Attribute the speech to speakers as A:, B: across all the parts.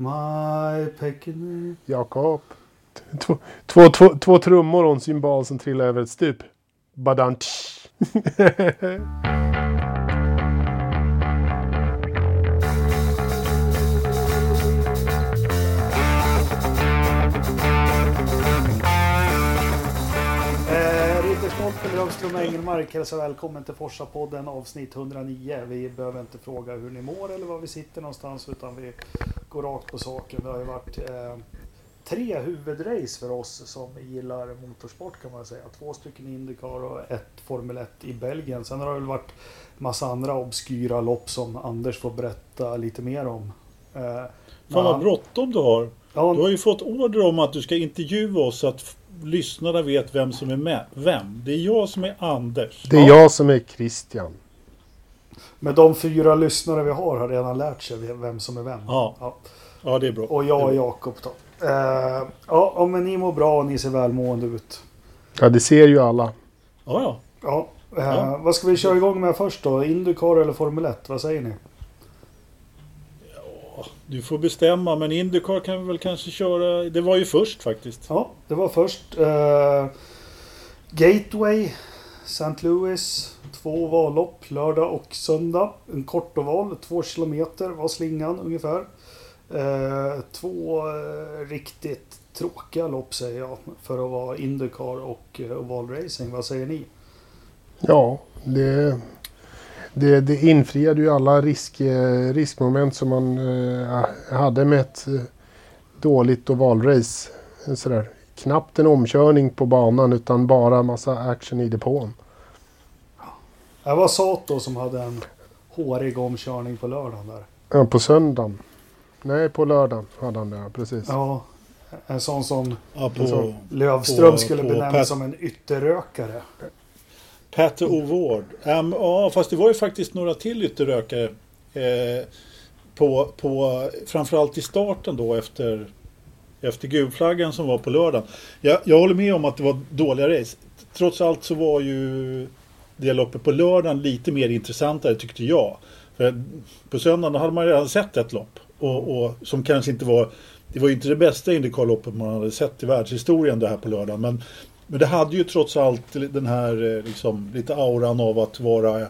A: My picking
B: Jakob. Två, två, två, två trummor och en cymbal som trillar över ett stup. Badant.
A: Riddersholm, Löfström och Engelmark hälsar välkommen till Forsa-podden avsnitt 109. Vi behöver inte fråga hur ni mår eller var vi sitter någonstans utan vi går rakt på saken. Det har ju varit eh, tre huvudrace för oss som gillar motorsport kan man säga. Två stycken Indycar och ett Formel 1 i Belgien. Sen har det väl varit massa andra obskyra lopp som Anders får berätta lite mer om. Eh,
C: Fan vad bråttom du har.
A: Ja,
C: Du har ju fått order om att du ska intervjua oss så att lyssnarna vet vem som är med. Vem? Det är jag som är Anders.
B: Det är jag som är Christian.
A: Men de fyra lyssnare vi har har redan lärt sig vem som är vem.
C: Ja. Ja, det är bra.
A: Och jag och Jakob då. Eh, ja, ja, men ni mår bra och ni ser välmående ut.
B: Ja, det ser ju alla.
C: Ja, ja.
A: Ja, eh,
C: Ja.
A: Vad ska vi köra igång med först då? Indycar eller Formel 1? Vad säger ni?
C: Du får bestämma, men Indycar kan vi väl kanske köra. Det var ju först faktiskt.
A: Ja, det var först. Eh, Gateway, St. Louis. Två vallopp, lördag och söndag. En kort oval, två kilometer var slingan ungefär. Eh, två eh, riktigt tråkiga lopp säger jag för att vara Indycar och eh, ovalracing. Vad säger ni?
B: Ja, det, det, det infriade ju alla risk, eh, riskmoment som man eh, hade med ett eh, dåligt ovalrace. Sådär. Knappt en omkörning på banan utan bara massa action i depån.
A: Det var Sato som hade en hårig omkörning på lördagen där.
B: Ja, på söndagen. Nej, på lördagen hade han det, precis.
A: Ja, en sån som
C: Ja, på.
A: Lövström
C: På-
A: skulle
C: på
A: benämna
C: Pat-
A: som en ytterrökare.
C: Pat O'Ward. Um, ja, fast det var ju faktiskt några till ytterrökare. Eh, på, på, framförallt i starten då efter, efter gulflaggan som var på lördagen. Jag, jag håller med om att det var dåliga race. Trots allt så var ju det loppet på lördagen lite mer intressantare tyckte jag. För på söndagen hade man redan sett ett lopp. Och, och som kanske inte var... Det var ju inte det bästa Indycar-loppet man hade sett i världshistorien det här på lördagen. Men, men det hade ju trots allt den här eh, liksom, lite auran av att vara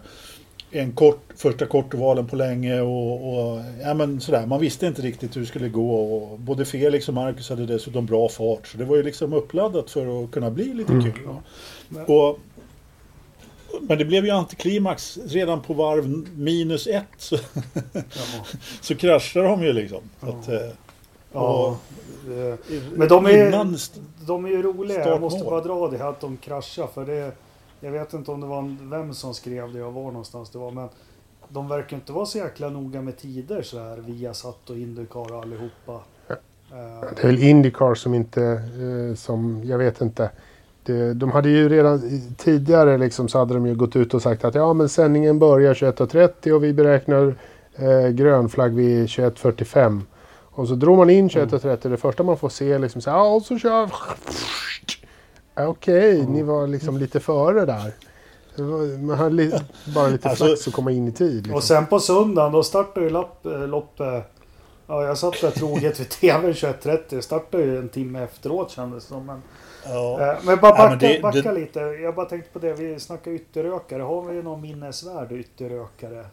C: en kort, första kortovalen på länge och, och ja, men sådär. Man visste inte riktigt hur det skulle gå och både Felix och Marcus hade dessutom bra fart. Så det var ju liksom uppladdat för att kunna bli lite kul. Och, men det blev ju antiklimax redan på varv minus ett så,
A: Ja,
C: så kraschade de ju liksom.
A: Ja.
C: att, eh,
A: ja, Men de är-
C: innan
A: de är ju roliga. Jag måste bara dra det här att de kraschar. För det, jag vet inte om det var en, vem som skrev det och var någonstans det var. Men de verkar inte vara så jäkla noga med tider så här. Viasat och Indycar och allihopa. Eh,
B: Det är väl Indycar som inte, eh, som, jag vet inte. De hade ju redan tidigare liksom så hade de ju gått ut och sagt att ja men sändningen börjar 21.30 och vi beräknar eh, grönflagg vid 21.45. Och så drog man in 21.30 det första man får se liksom så här, ja och så kör Ja, Okej, ni var liksom lite före där. Man hade li, bara lite
C: Alltså-
B: flax att komma in i tid. Liksom.
A: Och sen på söndagen då startar ju lapp, eh, loppet. Ja, jag satt där troget vid TVn 21.30. Det startade ju en timme efteråt kändes det som. Men,
C: ja.
A: eh, men bara
C: Ja,
A: backa,
C: men det-
A: backa
C: det-
A: lite. Jag bara tänkte på det. Vi snackar ytterrökare. Har vi någon minnesvärd ytterrökare?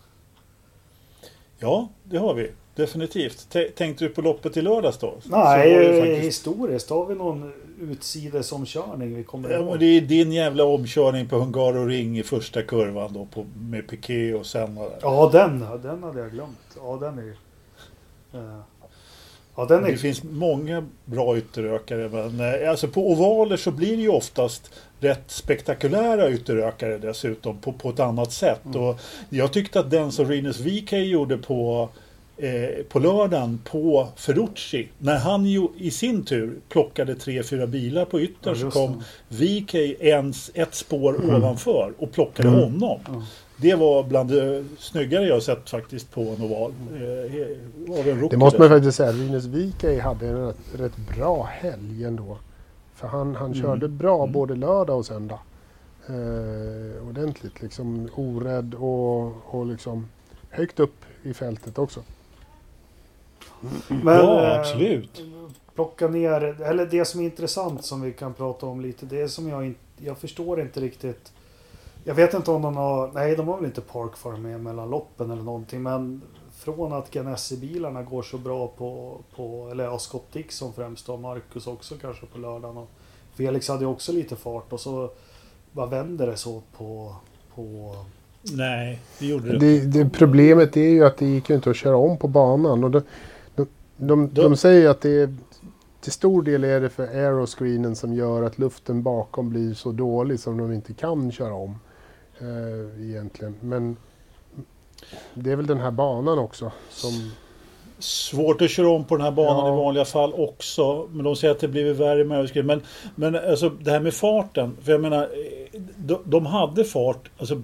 C: ja, det har vi. Definitivt. T- tänkte du på loppet i lördags då?
A: Nej, eh,
C: faktiskt-
A: historiskt. Har vi någon utsidesomkörning vi kommer
C: Ja, men
A: ihåg?
C: det är din jävla omkörning på Hungaroring i första kurvan då på, med Piqué och där.
A: Ja, den, den hade jag glömt. Ja, den är eh, Ja, den
C: Det
A: är...
C: finns många bra ytterökare men eh, alltså på ovaler så blir det ju oftast rätt spektakulära ytterökare dessutom på, på ett annat sätt.
A: Mm.
C: Och jag tyckte att den som Rinus VK gjorde på på lördagen på Ferrucci. När han ju i sin tur plockade tre, fyra bilar på yttern så kom VK ens ett spår ovanför och plockade
B: Mm.
C: honom.
A: Ja.
C: Det var bland det snyggare jag sett faktiskt på en oval. Eh,
B: Det måste man faktiskt säga. Rinus Wikaj hade en rätt, rätt bra helg ändå. För han, han
C: Mm.
B: körde bra
C: Mm.
B: både lördag och söndag. Eh, ordentligt liksom. Orädd och, och liksom högt upp i fältet också.
A: Men,
C: ja,
A: eh,
C: absolut.
A: plocka ner, eller det som är intressant som vi kan prata om lite, det är som jag inte, jag förstår inte riktigt. Jag vet inte om de har, nej de har väl inte Parkfarm med mellan loppen eller någonting, men från att Ganassi-bilarna går så bra på, på eller ja, Scott Dixon främst och Marcus också kanske på lördagen. Och Felix hade ju också lite fart och så vad vänder det så på, på
C: Nej, det gjorde det
B: Det, det, problemet är ju att det gick ju inte att köra om på banan. Och de, de, de, de säger att det är, till stor del är det för aeroscreenen som gör att luften bakom blir så dålig som de inte kan köra om. Eh, egentligen. Men det är väl den här banan också som...
C: Svårt att köra om på den här banan
B: Ja.
C: i vanliga fall också. Men de säger att det blivit värre med överskridning. Men, men alltså det här med farten. För jag menar, de, de hade fart. Alltså,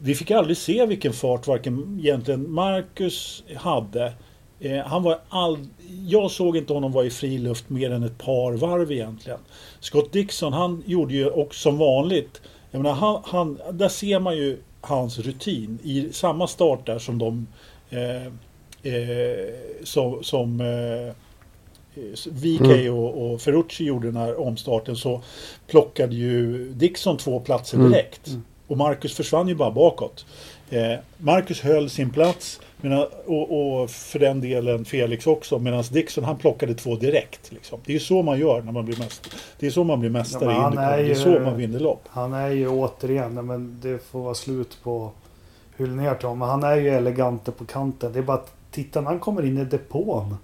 C: vi fick aldrig se vilken fart varken egentligen Marcus hade. Eh, han var all, jag såg inte honom vara i fri luft mer än ett par varv egentligen. Scott Dixon han gjorde ju också som vanligt. Jag menar, han, han, där ser man ju hans rutin i samma start där som de eh, eh, som, som eh, VK
B: Mm.
C: och, och Ferrucci gjorde den här omstarten så plockade ju Dixon två platser
B: Mm.
C: direkt.
A: Mm.
C: Och Marcus försvann ju bara bakåt. Eh, Marcus höll sin plats medan, och, och för den delen Felix också medan Dixon han plockade två direkt. Liksom. Det är ju så man gör när man blir mästare. Det är så man blir mästare
A: Ja,
C: i Indycar. Det är så man vinner lopp.
A: Han är ju återigen, men det får vara slut på hyllningar till honom. Han är ju elegant på kanten. Det är bara att titta när han kommer in i depån.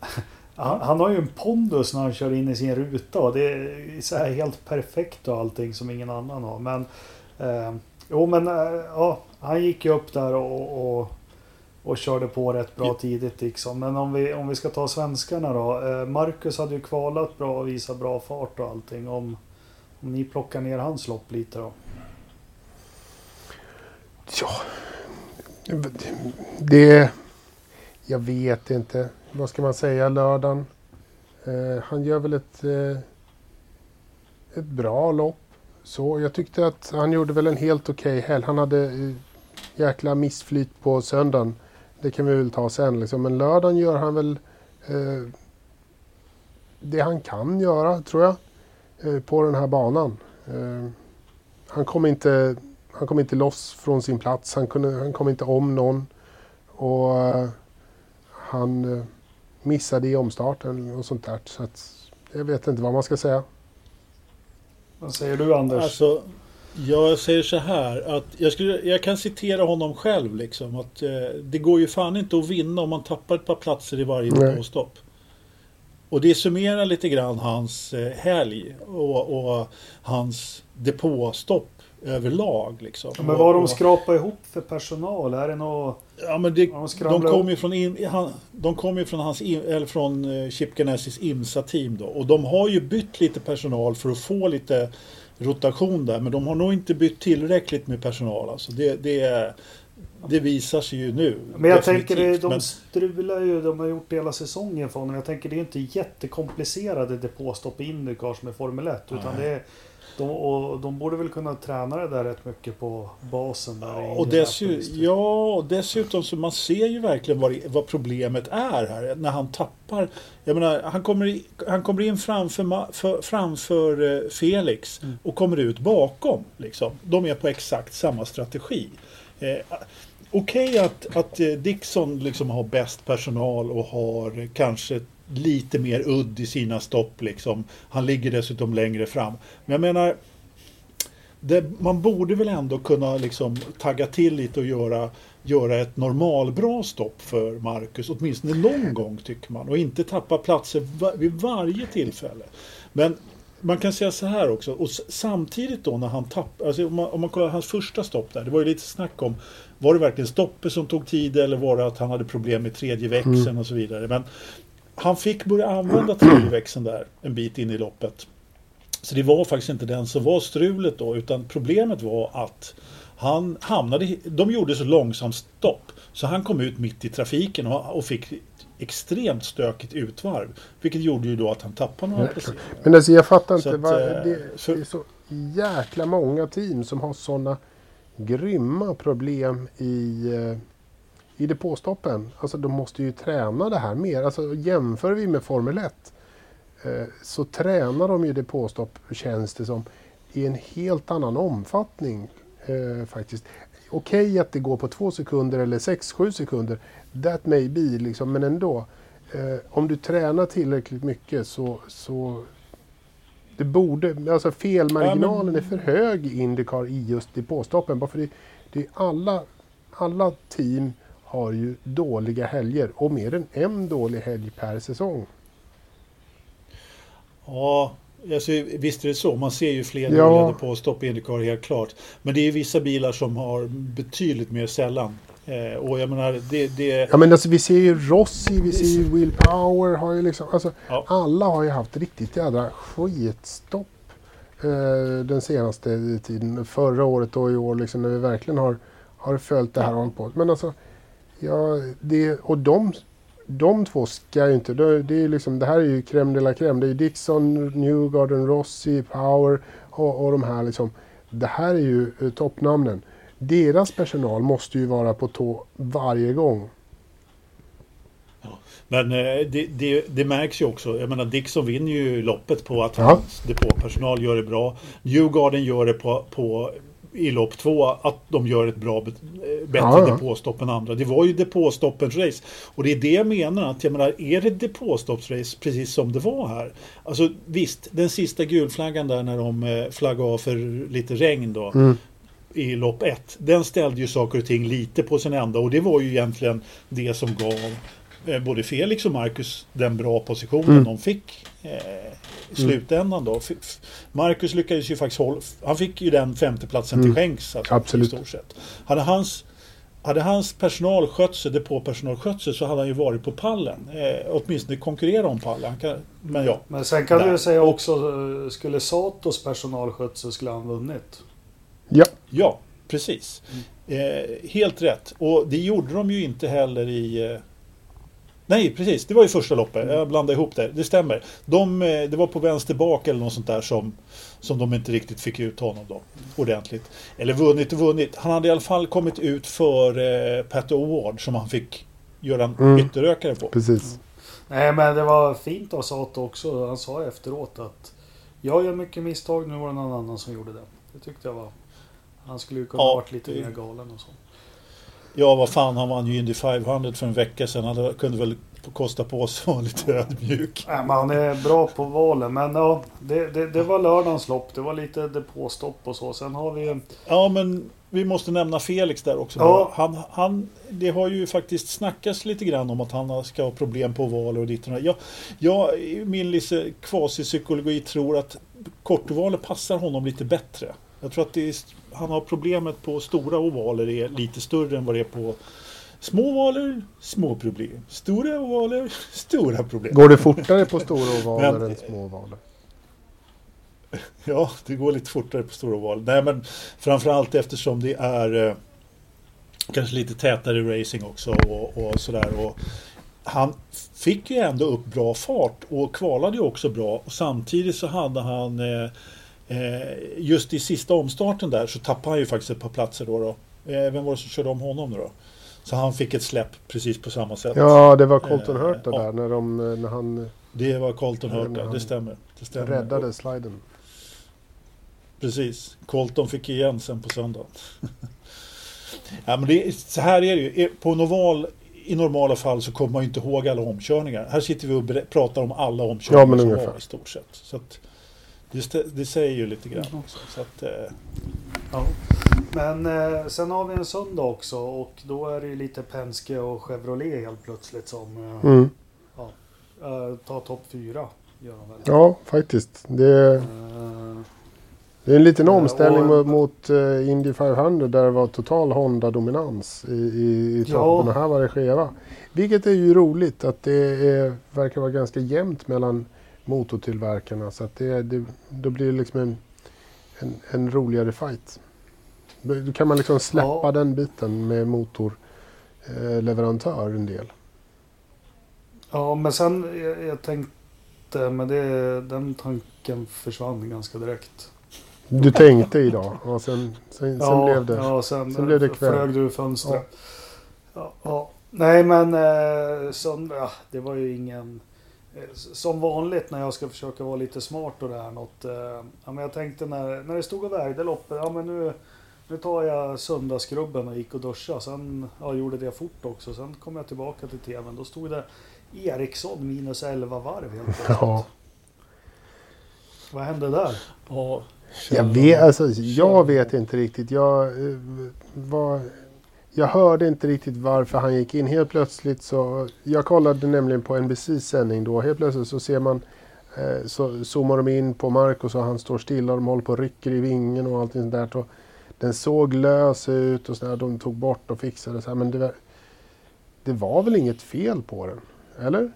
A: Han, han har ju en pondus när han kör in i sin ruta och det är så här helt perfekt och allting som ingen annan har. Men eh, jo men eh, ja, han gick ju upp där och, och, och körde på rätt bra tidigt liksom. Men om vi, om vi ska ta svenskarna då. Eh, Marcus hade ju kvalat bra och visat bra fart och allting. Om, om ni plockar ner hans lopp lite då.
B: Ja, det... Jag vet inte. Vad ska man säga lördagen? Eh, han gör väl ett, eh, ett bra lopp. Så jag tyckte att han gjorde väl en helt okej helg. Han hade eh, jäkla missflyt på söndagen. Det kan vi väl ta sen liksom. Men lördagen gör han väl eh, det han kan göra tror jag. Eh, på den här banan. Eh, han kom inte han kom inte loss från sin plats. Han, kunde, han kom inte om någon. Och eh, han eh, missade i omstarten och sånt där. Så att, jag vet inte vad man ska säga.
A: Vad säger du Anders?
C: Alltså, jag säger så här att jag, skulle, jag kan citera honom själv liksom. Att eh, det går ju fan inte att vinna om man tappar ett par platser i varje
B: Nej.
C: depåstopp. Och det summerar lite grann hans eh, helg och, och hans depåstopp överlag. Liksom.
A: men vad de skrapat ihop för personal? Är det något...
C: Ja, men det,
A: Ja, de
C: de
A: skramlar
C: kom
A: upp.
C: ju från, in, han, de kom ju från, hans, eller från eh, Chip Ganassis IMSA-team då. Och de har ju bytt lite personal för att få lite rotation där. Men de har nog inte bytt tillräckligt med personal. Alltså det, det, det visar sig ju nu.
A: Men jag
C: definitivt.
A: tänker de
C: Men-
A: strular ju, de har gjort hela säsongen för honom. Jag tänker det är inte jättekomplicerade depåstopp i Indycar som är Formel 1. Utan
C: Nej.
A: det är, de, och de borde väl kunna träna det där rätt mycket på basen där i
C: Och dessutom,
A: typ.
C: ja, och dessutom så man ser ju verkligen vad, vad problemet är här. När han tappar. Jag menar, han kommer, i, han kommer in framför, för, framför eh, Felix
A: Mm.
C: och kommer ut bakom. Liksom. De är på exakt samma strategi. Eh, Okej att, att eh, Dixon liksom har bäst personal och har eh, kanske lite mer udd i sina stopp. Liksom. Han ligger dessutom längre fram. Men jag menar, det, man borde väl ändå kunna liksom tagga till lite och göra, göra ett normalbra stopp för Marcus, åtminstone någon gång tycker man. Och inte tappa platser vid varje tillfälle. Men man kan säga så här också, och samtidigt då när han tappar, alltså om man, om man kollar hans första stopp där, det var ju lite snack om, var det verkligen stoppet som tog tid eller var det att han hade problem med tredje växeln och så vidare. Men han fick börja använda tredje växeln där en bit in i loppet. Så det var faktiskt inte den som var strulet då, utan problemet var att han hamnade, de gjorde så långsamt stopp så han kom ut mitt i trafiken och, och fick extremt stökigt utvarv. Vilket gjorde ju då att han tappade några placeringar.
B: Men alltså, jag fattar inte.
C: att,
B: vad,
C: eh,
B: det,
C: för-
B: det är så jäkla många team som har sådana grymma problem i, eh, i depåstoppen, alltså de måste ju träna det här mer. Alltså jämför vi med Formel 1 eh, så tränar de ju depåstopp, känns det som, i en helt annan omfattning eh, faktiskt. Okej okay att det går på två sekunder eller sex, sju sekunder, that may be, liksom, men ändå. Eh, om du tränar tillräckligt mycket så, så det borde, alltså felmarginalen ja, men... är för hög i Indycar i just depåstoppen. Bara för det, det är alla, alla team har ju dåliga helger och mer än en dålig helg per säsong.
C: Ja, alltså, visst är det så. Man ser ju fler ja. dåliga depåstopp i Indycar helt klart. Men det är vissa bilar som har betydligt mer sällan. Eh, och jag menar, det, det...
B: Ja men alltså vi ser ju Rossi, vi ser ju Will Power har ju liksom, alltså ja. alla har ju haft riktigt jädra skitstopp eh, den senaste tiden. Förra året och i år liksom när vi verkligen har, har följt det här ja. på. Men alltså, ja, det, och de, de två ska ju inte, det, är liksom, det här är ju crème de la crème. Det är Dixon, Newgarden, Rossi, Power och, och de här liksom. Det här är ju eh, toppnamnen. Deras personal måste ju vara på tå varje gång.
C: Men eh, det, det, det, märks ju också. Jag menar Dixon vinner ju loppet på att ja. hans depåpersonal gör det bra. Newgarden gör det på, på i lopp två att de gör ett bra, bättre ja. depåstopp än andra. Det var ju depåstoppens race. Och det är det jag menar. Att jag menar, är det depåstoppsrace precis som det var här? Alltså visst, den sista gulflaggan där när de eh, flaggade av för lite regn då. Mm i lopp ett. Den ställde ju saker och ting lite på sin ända och det var ju egentligen det som gav eh, både Felix och Marcus den bra positionen mm. de fick eh, i slutändan då. Marcus lyckades ju faktiskt hålla, han fick ju den femteplatsen mm. till skänks. Alltså,
B: Absolut.
C: I stort sett. Hade hans hade hans personal skött sig, depåpersonal skött sig så hade han ju varit på pallen. Eh, åtminstone konkurrera om pallen. Kan, men ja.
A: Men sen kan där. du säga också, eh, skulle Satos personal skött sig skulle han vunnit.
B: Ja.
C: Ja, precis. Mm. Eh, helt rätt. Och det gjorde de ju inte heller i... Nej, precis. Det var ju första loppet. Mm. Jag blandade ihop det. Det stämmer. De, eh, det var på vänster bak eller något sånt där som, som de inte riktigt fick ut honom då. Ordentligt. Eller vunnit och vunnit. Han hade i alla fall kommit ut för eh, Pat Award som han fick göra en mm. ytterökare på.
B: Precis. Mm.
A: Nej men det var fint av Sato också. Han sa efteråt att jag gör mycket misstag, nu var det någon annan som gjorde det. Det tyckte jag var han skulle ju kunna ja, varit lite mer galen och så.
C: Ja, vad fan, han vann ju Indy 500 för en vecka sedan. Han kunde väl kosta på sig att vara lite ödmjuk.
A: Nej, men han är bra på valen. Men ja, det, det, det var lördagens lopp. Det var lite depåstopp och så. Sen har vi...
C: Ja, men vi måste nämna Felix där också. Ja. Han, han, det har ju faktiskt snackats lite grann om att han ska ha problem på ovaler och ditt och jag, jag, Min lite kvasipsykologi tror att kortovaler passar honom lite bättre. Jag tror att är, han har problemet på stora ovaler är lite större än vad det är på små ovaler, små problem. Stora ovaler, stora problem.
B: Går det fortare på stora ovaler men, än små ovaler?
C: Ja, det går lite fortare på stora ovaler. Nej, men framförallt eftersom det är eh, kanske lite tätare racing också och, och sådär. Och han fick ju ändå upp bra fart och kvalade ju också bra. Och samtidigt så hade han eh, just i sista omstarten där så tappade han ju faktiskt ett par platser då. då. Eh, vem var det som körde om honom då? Så han fick ett släpp precis på samma sätt.
B: Ja, det var Colton eh, Hurt där när, de, när han...
C: Det var Colton Hurt, där, det stämmer. Det stämmer.
B: Räddade sliden.
C: Precis. Colton fick igen sen på söndagen. ja, men det, så här är det ju. På en oval i normala fall så kommer man ju inte ihåg alla omkörningar. Här sitter vi och pratar om alla omkörningar ja, men som var i stort sett. Så att, det, det säger ju lite grann också. Så att, eh.
A: ja. Men eh, sen har vi en söndag också och då är det ju lite Penske och Chevrolet helt plötsligt som eh, mm. ja, eh, tar topp fyra. Gör de väl.
B: Ja, faktiskt. Det, eh, det är en liten omställning och, mot uh, Indy 500 där det var total Honda-dominans i, i, i toppen. Ja. Och här var det skeva. Vilket är ju roligt att det är, verkar vara ganska jämnt mellan motortillverkarna. Så att det, det, då blir det liksom en, en, en roligare fight. Då kan man liksom släppa ja. den biten med motorleverantör en del.
A: Ja, men sen jag, jag tänkte, men det, den tanken försvann ganska direkt.
B: Du tänkte idag och sen, sen, ja, sen blev det,
A: ja, sen, sen blev det kväll. flög du ur fönstret. Ja. Ja, ja. Nej men eh, ja, det var ju ingen... eh, Som vanligt när jag ska försöka vara lite smart och det här något. Eh, ja, men jag tänkte när, när det stod och vägde loppet. Ja men nu, nu tar jag söndagsskrubben och gick och duschade. Sen ja, gjorde det fort också. Sen kom jag tillbaka till tvn. Då stod det Eriksson minus 11 varv helt plötsligt.
B: Ja.
A: Vad hände där?
C: Ja,
B: Jag vet, alltså, jag vet inte riktigt. Jag, eh, var, jag hörde inte riktigt varför han gick in. Helt plötsligt så... Jag kollade nämligen på NBCs sändning då. Helt plötsligt så ser man... Eh, så zoomar de in på Marcus och han står stilla. De håller på och rycker i vingen och allting sånt där. Och den såg lös ut och så där. De tog bort och fixade så här. Men det var, det var väl inget fel på den? Eller?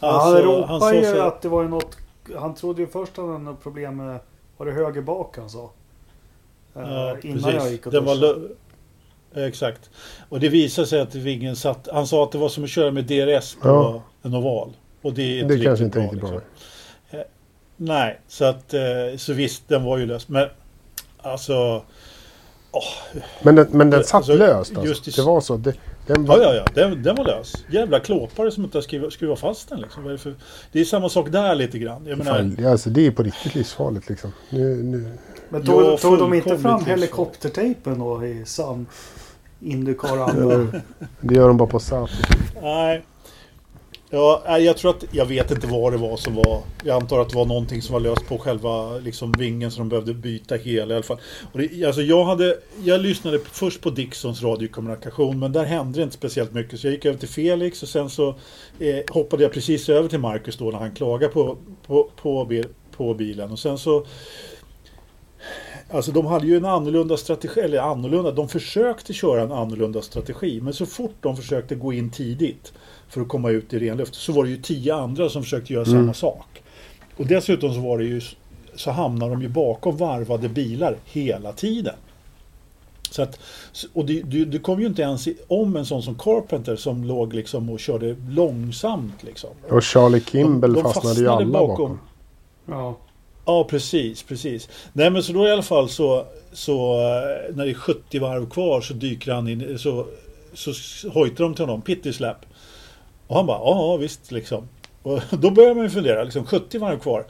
C: Alltså,
A: han ropade ju
C: sig-
A: att det var något... Han trodde ju först att han hade något problem med... Var det höger bak han sa? Eh,
C: Ja,
A: innan
C: precis.
A: jag gick och
C: Den var
A: duschade.
C: Exakt. Och det visade sig att vingen satt... Han sa att det var som att köra med DRS på
B: Ja.
C: en oval. Och det är
B: Det
C: inte
B: kanske
C: riktigt
B: inte riktigt bra.
C: liksom. Nej, så att... eh, Så visst, den var ju lös. Men alltså...
B: Men den, men den
C: Eh,
B: satt
C: alltså,
B: löst alltså.
C: just i-
B: Det var så. Det, den var,
C: Ja, ja, ja. Den, den var lös. Jävla klåpare som inte har skruvat, skruvat fast den. Liksom. Vad är det, för, det är samma sak där lite grann. Jag menar,
B: Fan, alltså, det är på riktigt livsfarligt liksom. Nu, nu.
A: Men tog,
C: Ja,
A: tog de inte fram helikoptertejpen då i sann Indycar-anda?
B: Det gör de bara på SAP.
C: Nej. Ja, jag tror att, jag vet inte vad det var som var. Jag antar att det var någonting som var löst på själva liksom, vingen som de behövde byta hela i alla fall. Och det, alltså, jag, hade, jag lyssnade först på Dixons radiokommunikation men där hände det inte speciellt mycket. Så jag gick över till Felix och sen så eh, hoppade jag precis över till Marcus då när han klagade på, på, på, på bilen. Och sen så Alltså de hade ju en annorlunda strategi, eller annorlunda, de försökte köra en annorlunda strategi. Men så fort de försökte gå in tidigt för att komma ut i ren luft så var det ju tio andra som försökte göra
B: Mm.
C: samma sak. Och dessutom så var det ju så hamnar de ju bakom varvade bilar hela tiden. Så att, och det, det, det kom ju inte ens om en sån som Carpenter som låg liksom och körde långsamt liksom.
B: Och Charlie Kimball
C: De- de
B: fastnade ju
C: fastnade
B: alla
C: bakom.
B: bakom.
A: Ja.
C: Ja, precis, precis. Nej, men så då i alla fall så, så eh, när det är 70 varv kvar så dyker han in, så, så hojtar de till honom, pitty slap. Och han bara, ja, visst liksom. Och då börjar man ju fundera, liksom 70 varv kvar.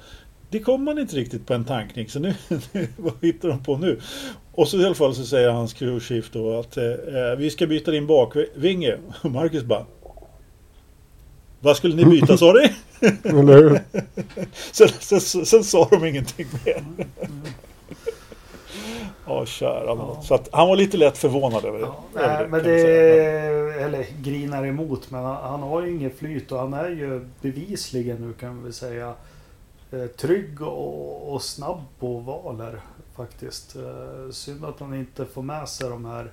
C: Det kommer man inte riktigt på en tankning, så nu, nu vad hittar de på nu? Och så i alla fall så säger hans crewchief då att eh, eh, vi ska byta din bakvinge. Och Marcus bara, vad skulle ni byta sa du?
B: Eller hur?
C: Sen, sen, sen, sen sa de ingenting mer. Ja, kära nån. Så att han var lite lätt förvånad över,
A: Ja,
C: över
A: nej,
C: det.
A: men det... Eller grinar emot. Men han, han har ju inget flyt och han är ju bevisligen nu kan vi säga eh, trygg och, och snabb på ovaler faktiskt. Eh, Synd att han inte får med sig de här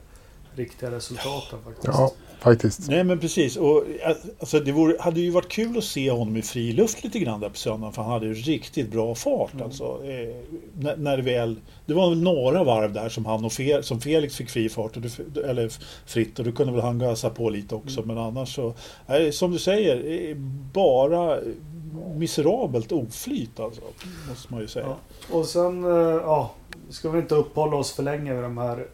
A: riktiga resultaten faktiskt.
B: Ja, faktiskt.
C: Nej men precis. Och, eh, alltså, det vore, hade ju varit kul att se honom i fri luft lite grann där på söndagen. För han hade ju riktigt bra fart.
A: Mm.
C: Alltså, eh, när, när det väl... Det var väl några varv där som han och Fe, som Felix fick fri fart. Och du, eller fritt. Och då kunde väl han gasa på lite också.
A: Mm.
C: Men annars så... Nej, som du säger. eh, Bara miserabelt oflyt alltså. Måste man ju säga.
A: Ja. Och sen, eh, ja, ska vi inte uppehålla oss för länge vid de här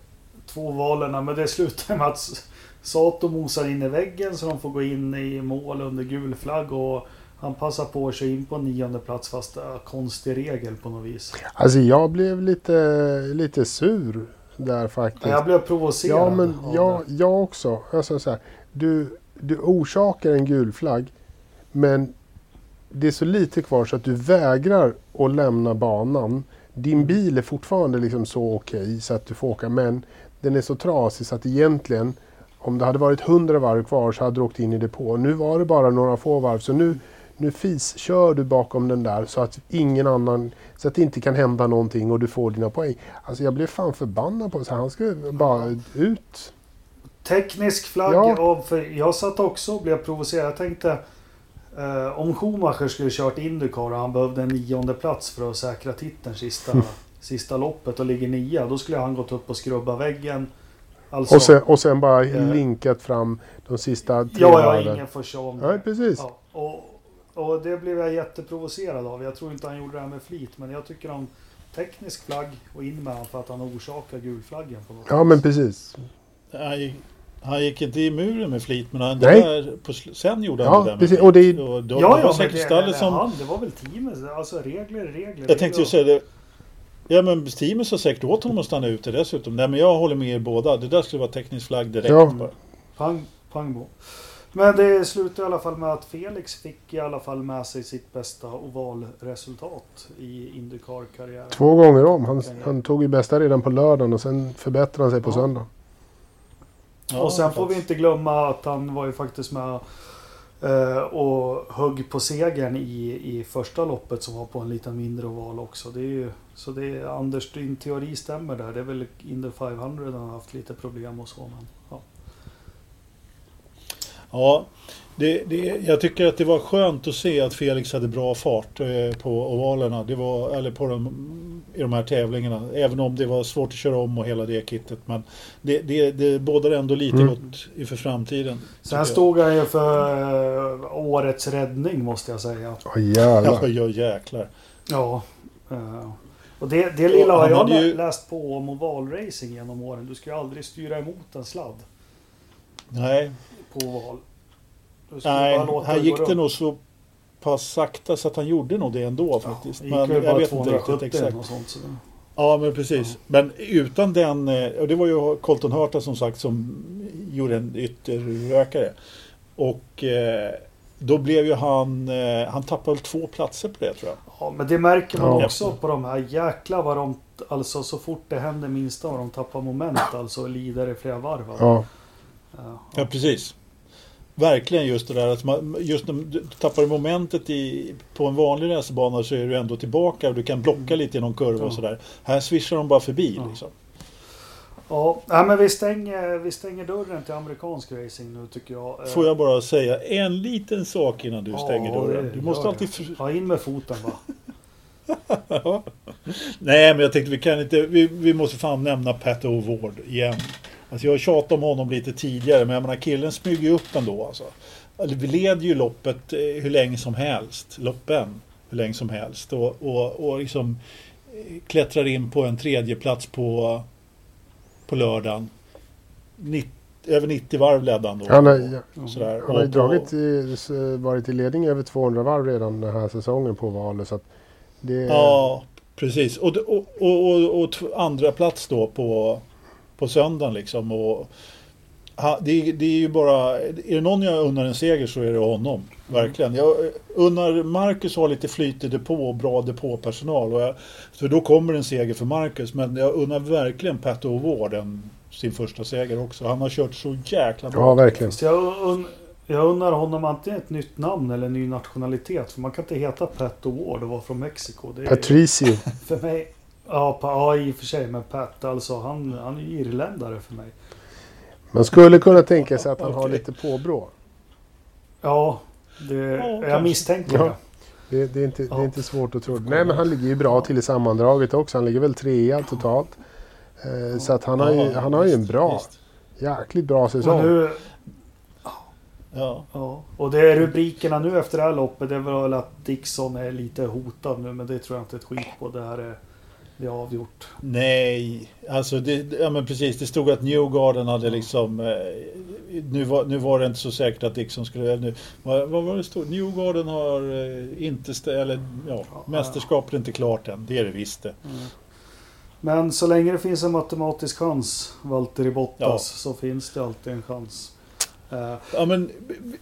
A: två valen. Men det slutar med att Sato mosar in i väggen så de får gå in i mål under gul flagg. Och han passar på att köra in på nionde plats fast det är konstig regel på något vis.
B: Alltså jag blev lite, lite sur där faktiskt.
A: Jag blev provocerad.
B: Ja, men jag, jag också. Alltså, så här, du, du orsakar en gul flagg men det är så lite kvar så att du vägrar att lämna banan. Din bil är fortfarande liksom så okej så att du får åka men den är så trasig så att egentligen om det hade varit 100 varv kvar så hade du åkt in i depå. Nu var det bara några få varv så nu, nu fis kör du bakom den där så att ingen annan så att det inte kan hända någonting och du får dina poäng. Alltså jag blev fan förbannad på så han skulle bara ut.
A: Teknisk flagg.
B: Ja.
A: Av, för jag satt också och blev provocerad. Jag tänkte eh, om Schumacher skulle kört Indycar och han behövde en nionde plats för att säkra titeln sista, sista loppet och ligger nia. Då skulle han gått upp och skrubba väggen. Alltså,
B: Och sen, och sen bara
A: Eh.
B: linkat fram de sista tre
A: ja, ja,
B: varven.
A: ingen får köra om
B: Nej,
A: det.
B: precis.
A: Ja, och, och det blev jag jätteprovocerad av. Jag tror inte han gjorde det här med flit. Men jag tycker om teknisk flagg och in med honom för att han orsakar gulflaggen på något
B: Ja,
A: vis.
B: men precis.
C: Nej, Han gick inte i muren med flit men han,
B: Nej.
C: där, på, sen gjorde han
B: Ja,
C: det där med
B: precis.
C: flit.
B: Och det
C: Och då,
A: Ja,
C: det var
A: ja,
C: säkert
A: det,
C: stallet som...
A: han, det var väl teamet. Alltså regler, regler.
C: Jag tänkte ju säga det. Ja men teamet sa säkert åt honom att stanna ute dessutom. Nej men jag håller med er båda. Det där skulle vara teknisk flagg direkt
B: Ja.
C: bara.
A: Pang, pang bom. Men det slutade i alla fall med att Felix fick i alla fall med sig sitt bästa ovalresultat i Indycar-karriären.
B: Två gånger om. Han, han tog ju bästa redan på lördagen och sen förbättrade han sig på
A: Ja.
B: söndagen.
C: Ja,
A: och sen får vi inte glömma att han var ju faktiskt med Eh, och högg på segern i, i första loppet som var på en lite mindre oval också. Det är ju, så det är, Anders, din teori stämmer där. Det är väl Indy 500 han har haft lite problem och så. Men, ja.
C: Ja, det, det, jag tycker att det var skönt att se att Felix hade bra fart eh, på ovalerna. Det var, eller på de, i de här tävlingarna. Även om det var svårt att köra om och hela det kittet. Men det, det, det bådar ändå lite
B: Mm.
C: gott inför framtiden.
A: Sen
C: jag.
A: stod han ju för eh, årets räddning måste jag säga.
B: Åh
C: Ja,
B: jävlar.
C: ja jäklar.
A: Ja. eh, och det, det lilla har jag
C: ju-
A: läst på om ovalracing genom åren. Du ska ju aldrig styra emot en sladd
C: Nej,
A: på oval.
C: Nej här gick det nog så pass sakta så att han gjorde nog det ändå faktiskt.
A: Det gick
C: Men jag vet inte riktigt
A: 270
C: exakt.
A: och sånt. Så.
C: Ja, men precis. Men utan den, eh, och det var ju Colton Hurta som sagt som gjorde en ytterrökare. Och eh, då blev ju han, eh, han tappade väl två platser på det tror jag.
A: Ja, men det märker man
B: Ja.
A: också på de här. Jäklar vad de, alltså så fort det händer minsta vad de tappar moment alltså och lider i flera varv.
B: Ja.
A: Ja.
C: Ja, precis. Verkligen just det där att man, just när du tappar momentet i, på en vanlig racerbana så är du ändå tillbaka och du kan blocka lite i någon kurva och
A: Ja.
C: sådär. Här swishar de bara förbi
A: Ja.
C: liksom.
A: Ja, men vi stänger, vi stänger dörren till amerikansk racing nu tycker jag. Eh,
C: Får jag bara säga en liten sak innan du
A: Ja,
C: stänger dörren.
A: det
C: Du måste alltid för,
A: Ja, in med foten va.
C: Ja. Nej, men jag tänkte vi kan inte, vi, vi måste fan nämna Pat O'Ward igen. Alltså jag har tjatat om honom lite tidigare, men jag menar killen smyger ju upp ändå alltså. Vi leder ju loppet eh, hur länge som helst, loppen hur länge som helst och, och, och liksom eh, klättrar in på en tredje plats på, på lördagen. Nitt, över 90 varv ledde han då.
B: Han har,
C: sådär.
B: han har
C: Och-
B: dragit i, varit i ledning över 200 varv redan den här säsongen på valet. Så det,
C: Ja, precis. Och, och, och, och, och andra plats då på, på söndagen liksom. Och, det, är- det är ju bara, är det någon jag unnar en seger så är det honom. Verkligen. Jag unnar Marcus har lite flyt i depå och bra depåpersonal. Och jag, så då kommer en seger för Marcus. Men jag unnar verkligen Pat O'Ward sin första seger också. Han har kört så jäkla bra.
B: ja, verkligen.
A: Så jag, un, jag undrar honom antingen ett nytt namn eller en ny nationalitet. För man kan inte heta Pat O'Ward och vara från Mexiko. Det är,
B: Patricio.
A: För mig, ja, pa, ja i och för sig, men Pat alltså han, han är ju irländare för mig.
B: Man skulle kunna tänka sig att han har lite påbrå.
A: Ja, det,
C: kanske.
A: jag misstänker
B: Ja.
A: det.
B: Det, det, är inte, det
A: Ja.
B: är inte svårt att tro. Nej, men han ligger ju bra till i sammandraget också. Han ligger väl trea totalt. Eh, så att han har, ju,
C: Ja,
B: han har ju en bra,
C: visst.
B: jäkligt bra säsong.
A: nu,
C: Ja.
A: ja, och det är rubrikerna nu efter det här loppet. Det är väl att Dixon är lite hotad nu. Men det tror jag inte ett skit på. Det här är, det är avgjort.
C: Nej, alltså det, ja men precis. Det stod att Newgarden hade liksom... Eh, nu, var, nu var det inte så säkert att Dixon skulle... Nu, vad, vad var det stod? Newgarden har eh, inte... Stä, eller ja, mästerskapet är inte klart än. Det är det visst det.
A: Men så länge det finns en matematisk chans, Valtteri Bottas,
C: Ja.
A: så finns det alltid en chans. Eh,
C: Ja, men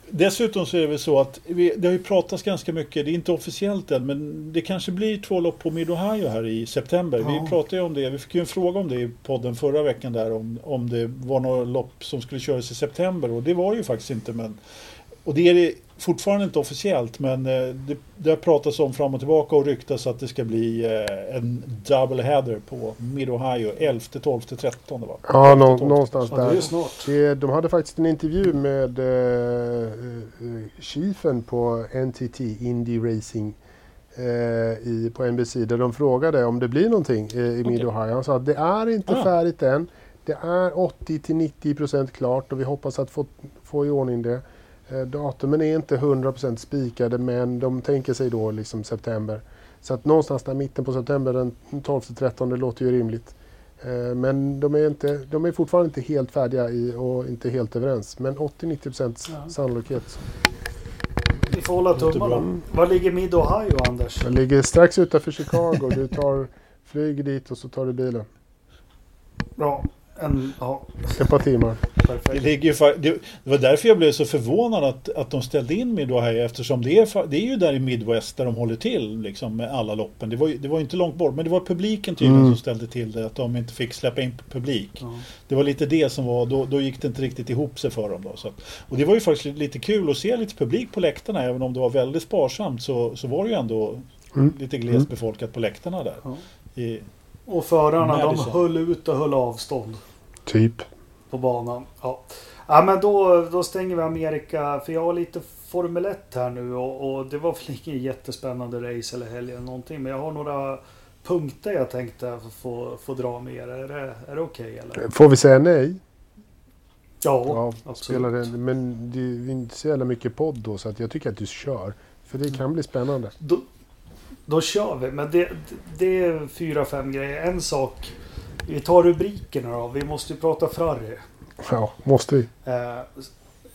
C: dessutom så är det väl så att vi, det har ju pratats ganska mycket, det är inte officiellt än, men det kanske blir två lopp på Mid-Ohio här i september.
A: Ja.
C: Vi pratade ju om det, vi fick ju en fråga om det i podden förra veckan där om, om det var några lopp som skulle köras i september och det var ju faktiskt inte. Men, och det är fortfarande inte officiellt men eh, det, det har pratats om fram och tillbaka och ryktas att det ska bli eh, en double header på Mid-Ohio 11, 12, 13 va?
B: Ja, nå, någonstans
A: ja, det är
B: där.
A: snart.
B: Det, de hade faktiskt en intervju med eh, eh, chefen på NTT Indy Racing eh, i, på NBC där de frågade om det blir någonting eh, i
C: Okej.
B: Mid-Ohio. Han sa att det är inte
C: Ah.
B: färdigt än. Det är 80 till 90 procent klart och vi hoppas att få, få i ordning det. Eh, datumen är inte 100 procent spikade men de tänker sig då liksom september. Så att någonstans där mitten på september, den 12-13, det låter ju rimligt. Eh, Men de är, inte, de är fortfarande inte helt färdiga i, och inte helt överens. Men 80-90%
A: Ja.
B: sannolikhet.
A: Vi får hålla tummarna. Var ligger Mid-Ohio, Anders?
B: Jag ligger strax utanför Chicago. Du tar flyger dit och så tar du bilen.
A: Bra. En, ja,
B: Ett par timmar.
C: Det,
A: perfekt.
C: ligger ju, det, var därför jag blev så förvånad att, att de ställde in Mid-Ohio eftersom det är, det är ju där i Midwest där de håller till liksom, med alla loppen. Det var ju det var inte långt bort men det var publiken tydligen
B: Mm.
C: som ställde till det. Att de inte fick släppa in publik.
A: Ja.
C: Det var lite det som var, då, då gick det inte riktigt ihop sig för dem. Då, så att, och det var ju faktiskt lite kul att se lite publik på läktarna. Även om det var väldigt sparsamt så, så var det ju ändå
B: Mm.
C: lite glest befolkat på läktarna där. I,
A: Och förarna, de höll ut och höll avstånd
B: Typ.
A: på banan. Ja, ja men då, då stänger vi Amerika. För jag har lite Formel 1 här nu och, och det var väl ingen jättespännande race eller helg eller någonting. Men jag har några punkter jag tänkte få, få dra med er. Är det, är det okej eller?
B: Får vi säga nej?
A: Ja,
B: Ja,
A: absolut.
B: spelar det, men det är inte så jävla mycket podd då så att jag tycker att du kör. För det kan bli spännande.
A: Då, då kör vi. Men det, det är fyra, fem grejer. En sak. Vi tar rubrikerna då. Vi måste ju prata Ferrari.
B: Ja, måste vi.
A: Eh,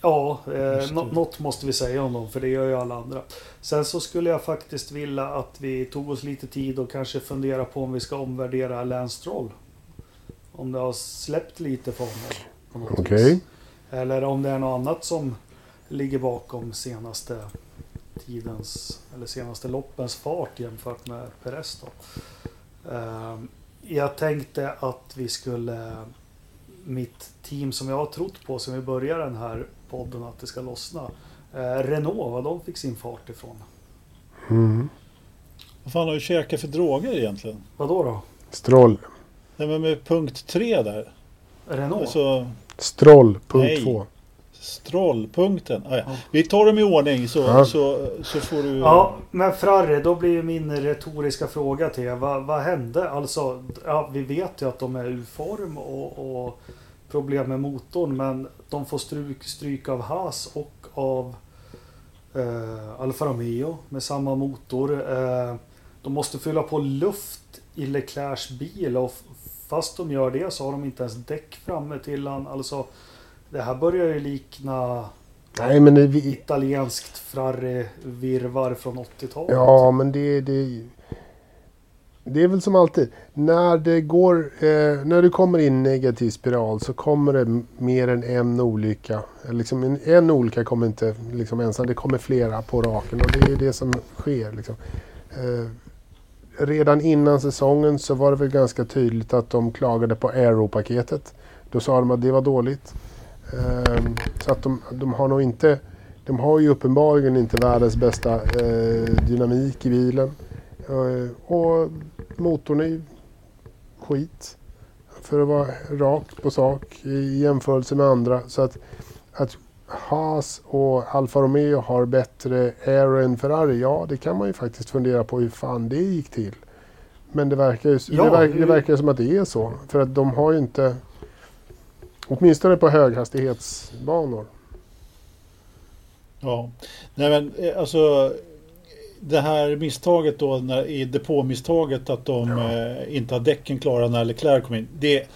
A: ja, eh, nå- något måste vi säga om dem. För det gör ju alla andra. Sen så skulle jag faktiskt vilja att vi tog oss lite tid och kanske fundera på om vi ska omvärdera Lance Stroll. Om det har släppt lite för honom.
B: Okej.
A: vis. Eller om det är något annat som ligger bakom senaste tidens eller senaste loppens fart jämfört med Perez då. Ehm, Jag tänkte att vi skulle mitt team som jag har trott på sen vi började den här podden att det ska lossna. Eh, Renault, vad de fick sin fart ifrån.
B: Mm.
C: vad fan har du käkat för droger egentligen?
A: Vad då då?
B: Stroll.
C: Nej men med punkt tre där.
A: Renault?
C: Alltså
B: Stroll, punkt
C: Nej.
B: två.
C: Strollpunkten. Ah, ja.
A: Ja.
C: Vi tar dem i ordning så,
B: Ja.
C: så, så får du...
A: Ja, men Ferrari, då blir ju min retoriska fråga till er. Vad, vad hände? Alltså, ja, vi vet ju att de är ur form och, och problem med motorn. Men de får stryk, stryk av Haas och av eh, Alfa Romeo med samma motor. Eh, de måste fylla på luft i Leclercs bil och fast de gör det så har de inte ens däck framme till han. Alltså, det här börjar ju likna
B: Nej, men det, vi,
A: italienskt Ferrari-virvar från 80-talet.
B: ja, men det, det, det är väl som alltid. När det går, eh, när det kommer in negativ spiral så kommer det mer än en olycka. Liksom en, en olycka kommer inte liksom ensam, det kommer flera på raken och det är det som sker. Liksom. Eh, redan innan säsongen så var det väl ganska tydligt att de klagade på Aero-paketet. Då sa de att det var dåligt. Ehm, så att de, de har nog inte... De har ju uppenbarligen inte världens bästa eh, dynamik i bilen. Eh, och motorn är skit. För att vara rak på sak i jämförelse med andra. Så att, att Haas och Alfa Romeo har bättre aero än Ferrari, ja det kan man ju faktiskt fundera på hur fan det gick till. Men det verkar ju
A: Ja,
B: det, verkar,
A: det
B: verkar som att det är så. För att de har ju inte, åtminstone på höghastighetsbanor.
C: Ja. Nej men eh, alltså det här misstaget då när, i depåmisstaget att de eh, inte har däcken klara när Leclerc kom in. Det,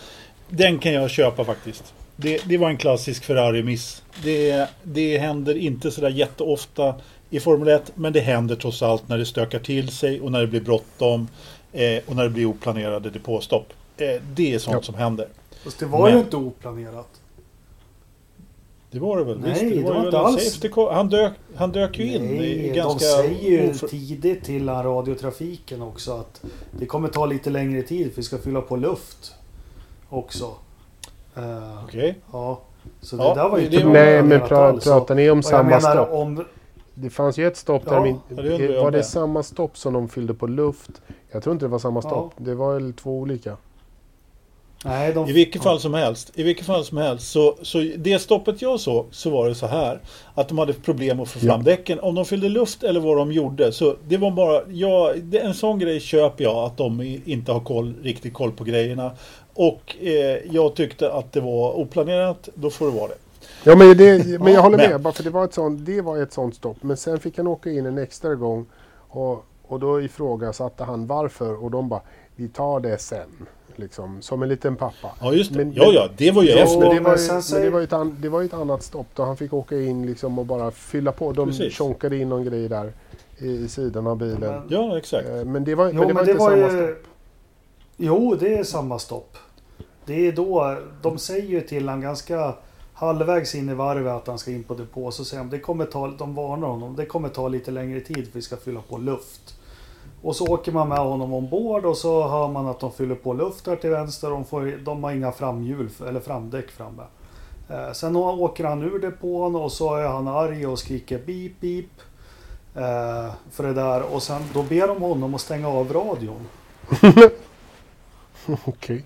C: den kan jag köpa faktiskt. Det, det var en klassisk Ferrari-miss. Det, det händer inte sådär jätteofta i Formel 1 men det händer trots allt när det stökar till sig och när det blir bråttom eh, och när det blir oplanerade depåstopp. Eh, det är sånt
B: Ja.
C: som händer.
A: Fast det var ju
C: Men-
A: inte oplanerat.
C: Det var det väl?
A: Nej,
C: Visst, det,
A: det
C: var,
A: var
C: ju
A: inte alls.
C: Han dök, han dök ju in i
A: Nej,
C: ganska...
A: de säger ju
C: oför-
A: tidigt till radiotrafiken också att det kommer ta lite längre tid för vi ska fylla på luft också. Eh,
C: Okej.
A: Ja, så
C: Ja,
A: det där var ju
C: det-
A: inte
B: Nej, men pra, pratar ni om samma
A: menar
B: stopp?
A: om...
B: Det fanns ju ett stopp
A: Ja,
B: där in,
C: ja, det
B: Var det samma stopp som de fyllde på luft? Jag tror inte det var samma stopp. Det var väl två olika.
A: Nej, de...
C: I vilket fall som helst, i vilket fall som helst så, så det stoppet jag såg så var det så här att de hade problem att få fram
B: Ja.
C: däcken. Om de fyllde luft eller vad de gjorde så det var bara, ja, det, en sån grej köper jag att de inte har koll, riktigt koll på grejerna. Och eh, jag tyckte att det var oplanerat, då får det vara det.
B: Ja, men, det, men jag håller med. Bara för det var, ett sånt, det var ett sånt stopp. Men sen fick han åka in en extra gång. Och, och då ifrågasatte han varför. Och de bara, vi tar det sen. Liksom, som en liten pappa.
C: Ja, just det.
B: Men-
C: ja, ja, det var ju
A: Ja,
C: efter.
B: Men det,
A: men
B: var ju, men det, var ju ett an, det var ju ett annat stopp då han fick åka in liksom och bara fylla på. De
C: Precis.
B: tjonkade in någon grej där i, i sidan av bilen.
A: Men-
C: Ja, exakt.
B: Eh, Men det var,
A: Jo,
B: men det var inte samma
A: ju...
B: stopp.
A: Jo, det är samma stopp. Det är då, de säger ju till han ganska halvvägs in i varvet att han ska in på depå. Så säger de, det kommer ta, de varnar honom, det kommer ta lite längre tid för vi ska fylla på luft. Och så åker man med honom ombord och så hör man att de fyller på luft där till vänster. De, får, de har inga framhjul eller framdäck framme. Eh, sen åker han ur depån och så är han arg och skriker beep beep. Eh, för det där och sen då ber de honom att stänga av radion.
B: Okej.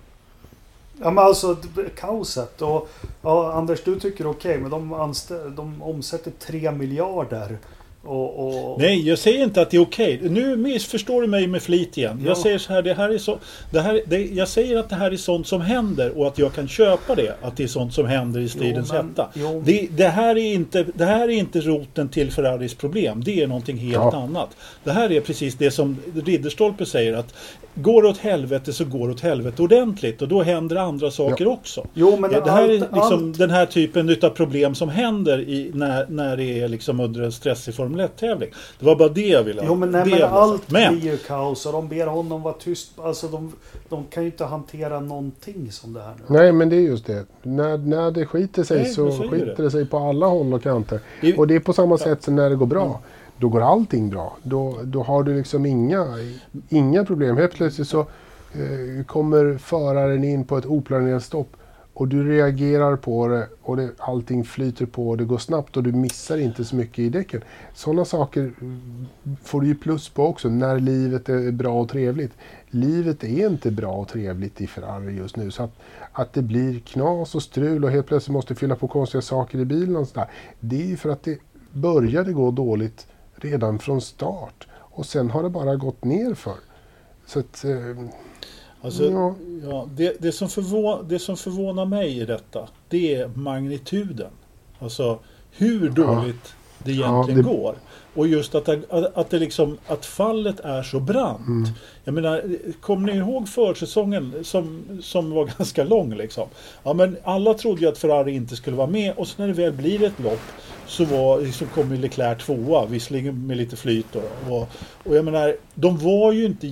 A: Ja men alltså kaoset och ja, Anders du tycker okej men de, de omsätter 3 miljarder. Och, och,
C: Nej, jag säger inte att det är okej. Nu missförstår du mig med flit igen.
A: Ja.
C: Jag säger så här, det här är så, det här, det, jag säger att det här är sånt som händer och att jag kan köpa det. Att det är sånt som händer i stridens
A: men-
C: hetta.
A: jo.
C: Det, det, här är inte, det här är inte roten till Ferraris problem. Det är någonting helt
B: Ja.
C: annat. Det här är precis det som Ridderstolpe säger att går det åt helvete så går det åt helvete ordentligt och då händer andra saker också.
A: Jo men
C: Ja, det här är
A: allt,
C: liksom
A: allt,
C: den här typen utav problem som händer i, när, när det är liksom under en stressig Formel 1-tävling. Det var bara det jag ville
A: jo, men, nej, men allt.
C: Men,
A: blir ju kaos och de ber honom vara tyst. Alltså de, de kan ju inte hantera någonting som det här nu.
B: Nej men det är just det. När, när det skiter sig
C: Nej,
B: så skiter
C: det.
B: det sig på alla håll och kanter.
C: Det-
B: Och det är på samma sätt som när det går bra. Då går allting bra. Då, då har du liksom inga, inga problem. Helt plötsligt så eh, kommer föraren in på ett oplanerat stopp och du reagerar på det och det, allting flyter på och det går snabbt och du missar inte så mycket i däcken. Sådana saker får du ju plus på också när livet är bra och trevligt. Livet är inte bra och trevligt i Ferrari just nu. Så att, att det blir knas och strul och helt plötsligt måste fylla på konstiga saker i bilen och sådär. Det är ju för att det började gå dåligt redan från start. Och sen har det bara gått ner för. Så att, eh,
C: alltså,
B: Ja.
C: ja, det, det, som förvå, det som förvånar mig i detta, det är magnituden. Alltså hur dåligt det egentligen
B: det-
C: går. Och just att, att, att, det liksom, att fallet är så brant.
B: Mm.
C: Jag menar, kommer ni ihåg försäsongen som, som var ganska lång liksom? Ja men alla trodde ju att Ferrari inte skulle vara med och så när det väl blir ett lopp så var, liksom, kom ju Leclerc tvåa, visserligen med lite flyt då. Och, och jag menar, de var ju inte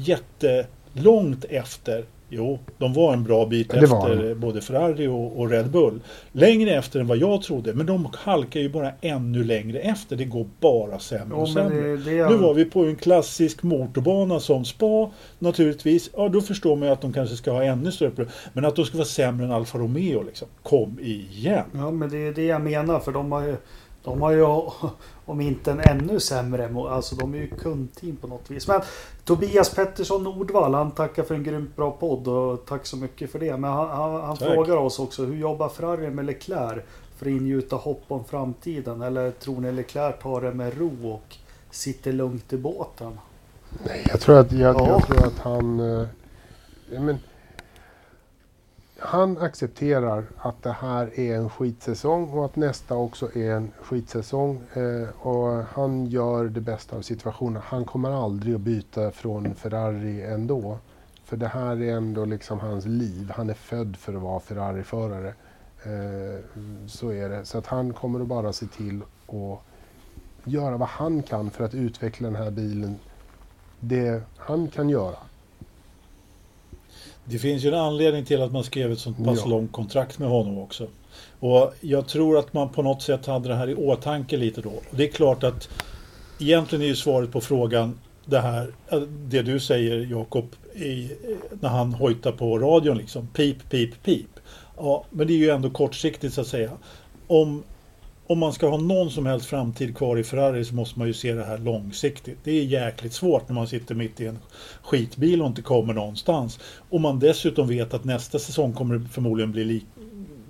C: jättelångt efter Jo, de var en bra bit efter både Ferrari och, och Red Bull. Längre efter än vad jag trodde, men de halkar ju bara ännu längre efter. Det går bara sämre och sämre.
A: det, det,
C: Nu var vi på en klassisk motorbana som Spa naturligtvis. Ja, då förstår man ju att de kanske ska ha ännu större problem. Men att de ska vara sämre än Alfa Romeo liksom. Kom igen!
A: Ja men det är det jag menar för de har ju de har ju om inte en ännu sämre Alltså de är ju kundteam på något vis. Men Tobias Pettersson Nordvall han tackar för en grymt bra podd och tack så mycket för det. Men han, han, han frågar oss också hur jobbar Ferrari med Leclerc för att ingjuta hopp om framtiden? Eller tror ni Leclerc tar det med ro och sitter lugnt i båten?
B: Nej, jag tror att, jag,
A: Ja.
B: jag tror att han... eh, men, han accepterar att det här är en skitsäsong och att nästa också är en skitsäsong. Eh, och han gör det bästa av situationen. Han kommer aldrig att byta från Ferrari ändå. För det här är ändå liksom hans liv. Han är född för att vara Ferrari-förare. Eh, så är det. Så att han kommer att bara se till att göra vad han kan för att utveckla den här bilen det han kan göra.
C: Det finns ju en anledning till att man skrev ett sånt pass
B: Ja.
C: långt kontrakt med honom också. Och jag tror att man på något sätt hade det här i åtanke lite då. Och det är klart att egentligen är ju svaret på frågan det här, eh, det du säger Jakob, i- när han hojtar på radion liksom. Pip, pip, pip. Ja, men det är ju ändå kortsiktigt så att säga. Om, om man ska ha någon som helst framtid kvar i Ferrari så måste man ju se det här långsiktigt. Det är jäkligt svårt när man sitter mitt i en skitbil och inte kommer någonstans. Och man dessutom vet att nästa säsong kommer det förmodligen bli li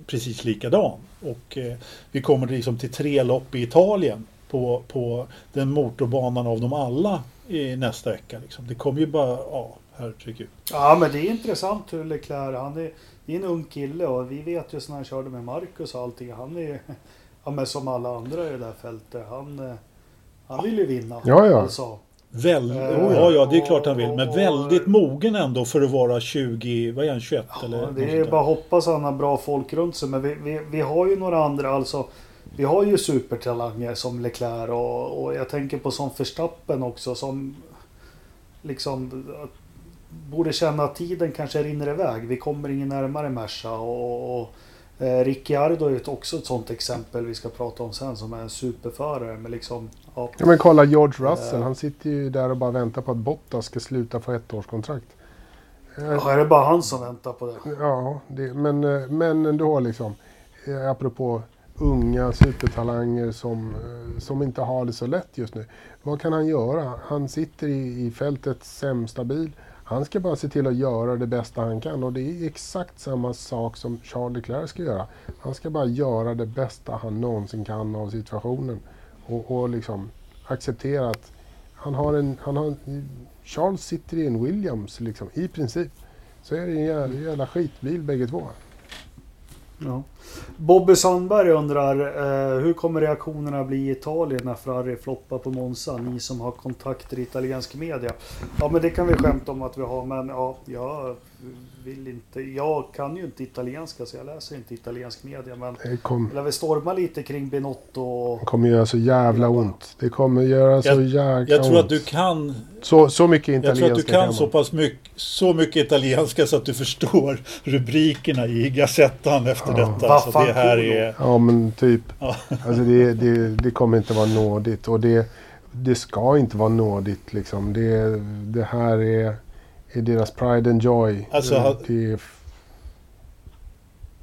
C: precis likadan. Och eh, vi kommer liksom till tre lopp i Italien på, på den motorbanan av dem alla i nästa vecka. Liksom. Det kommer ju bara, ja, herregud.
A: Ja men det är intressant hur Leclerc, han är, det är en ung kille och vi vet ju när han körde med Marcus och allting. Han är ja, men som alla andra i det där fältet. Han, eh, han vill ju vinna.
B: Ja, ja.
A: Alltså.
C: Väl,
A: Eh,
C: ja, ja, det är klart han vill. Men väldigt mogen ändå för att vara 20, vad är han, 21 eller?
A: Ja,
C: något
A: det är bara att hoppas att han har bra folk runt sig. Men vi, vi, vi har ju några andra. Alltså, vi har ju supertalanger som Leclerc och, och jag tänker på som Verstappen också. Som liksom borde känna att tiden kanske rinner iväg. Vi kommer ingen närmare Merca. Och, och Ricciardo är ju också ett sånt exempel vi ska prata om sen. Som är en superförare. Men liksom, ja,
B: Ja, men kolla George Russell.
A: Eh.
B: Han sitter ju där och bara väntar på att Bottas ska sluta få ett årskontrakt. Eh,
A: ja, är det bara han som väntar på det?
B: Ja, det, men, eh, men ändå liksom. eh, Apropå unga supertalanger som, eh, som inte har det så lätt just nu. Vad kan han göra? Han sitter i, i fältets sämsta bil. Han ska bara se till att göra det bästa han kan och det är exakt samma sak som Charles Leclerc ska göra. Han ska bara göra det bästa han någonsin kan av situationen och, och liksom acceptera att han har en, han har, Charles sitter i en Williams liksom, i princip. Så är det en jävla, jävla skitbil bägge två.
A: Ja. Bobby Sandberg undrar eh, hur kommer reaktionerna bli i Italien när Ferrari floppar på Monza? Ni som har kontakter i italiensk media. Ja men det kan vi skämta om att vi har men ja, jag vill inte. Jag kan ju inte italienska så jag läser inte italiensk media men
B: Det kom,
A: lär väl storma lite kring Binotto och
B: det kommer göra så jävla ont. Det kommer göra så
C: Jag-
B: jäkla
C: Jag tror
B: ont.
C: att du kan,
B: så, så mycket
C: jag
B: italienska
C: tror att du kan
B: man.
C: så pass mycket, så mycket italienska så att du förstår rubrikerna i Gazettan efter
B: Ja.
C: detta. Så
A: Vaffanculo.
C: det här är...
B: Ja men typ.
C: Ja.
B: Alltså det, det, det kommer inte vara nådigt och det, det ska inte vara nådigt liksom. Det, det här är, är deras pride and joy.
C: Alltså,
B: det,
C: ha-
B: det är,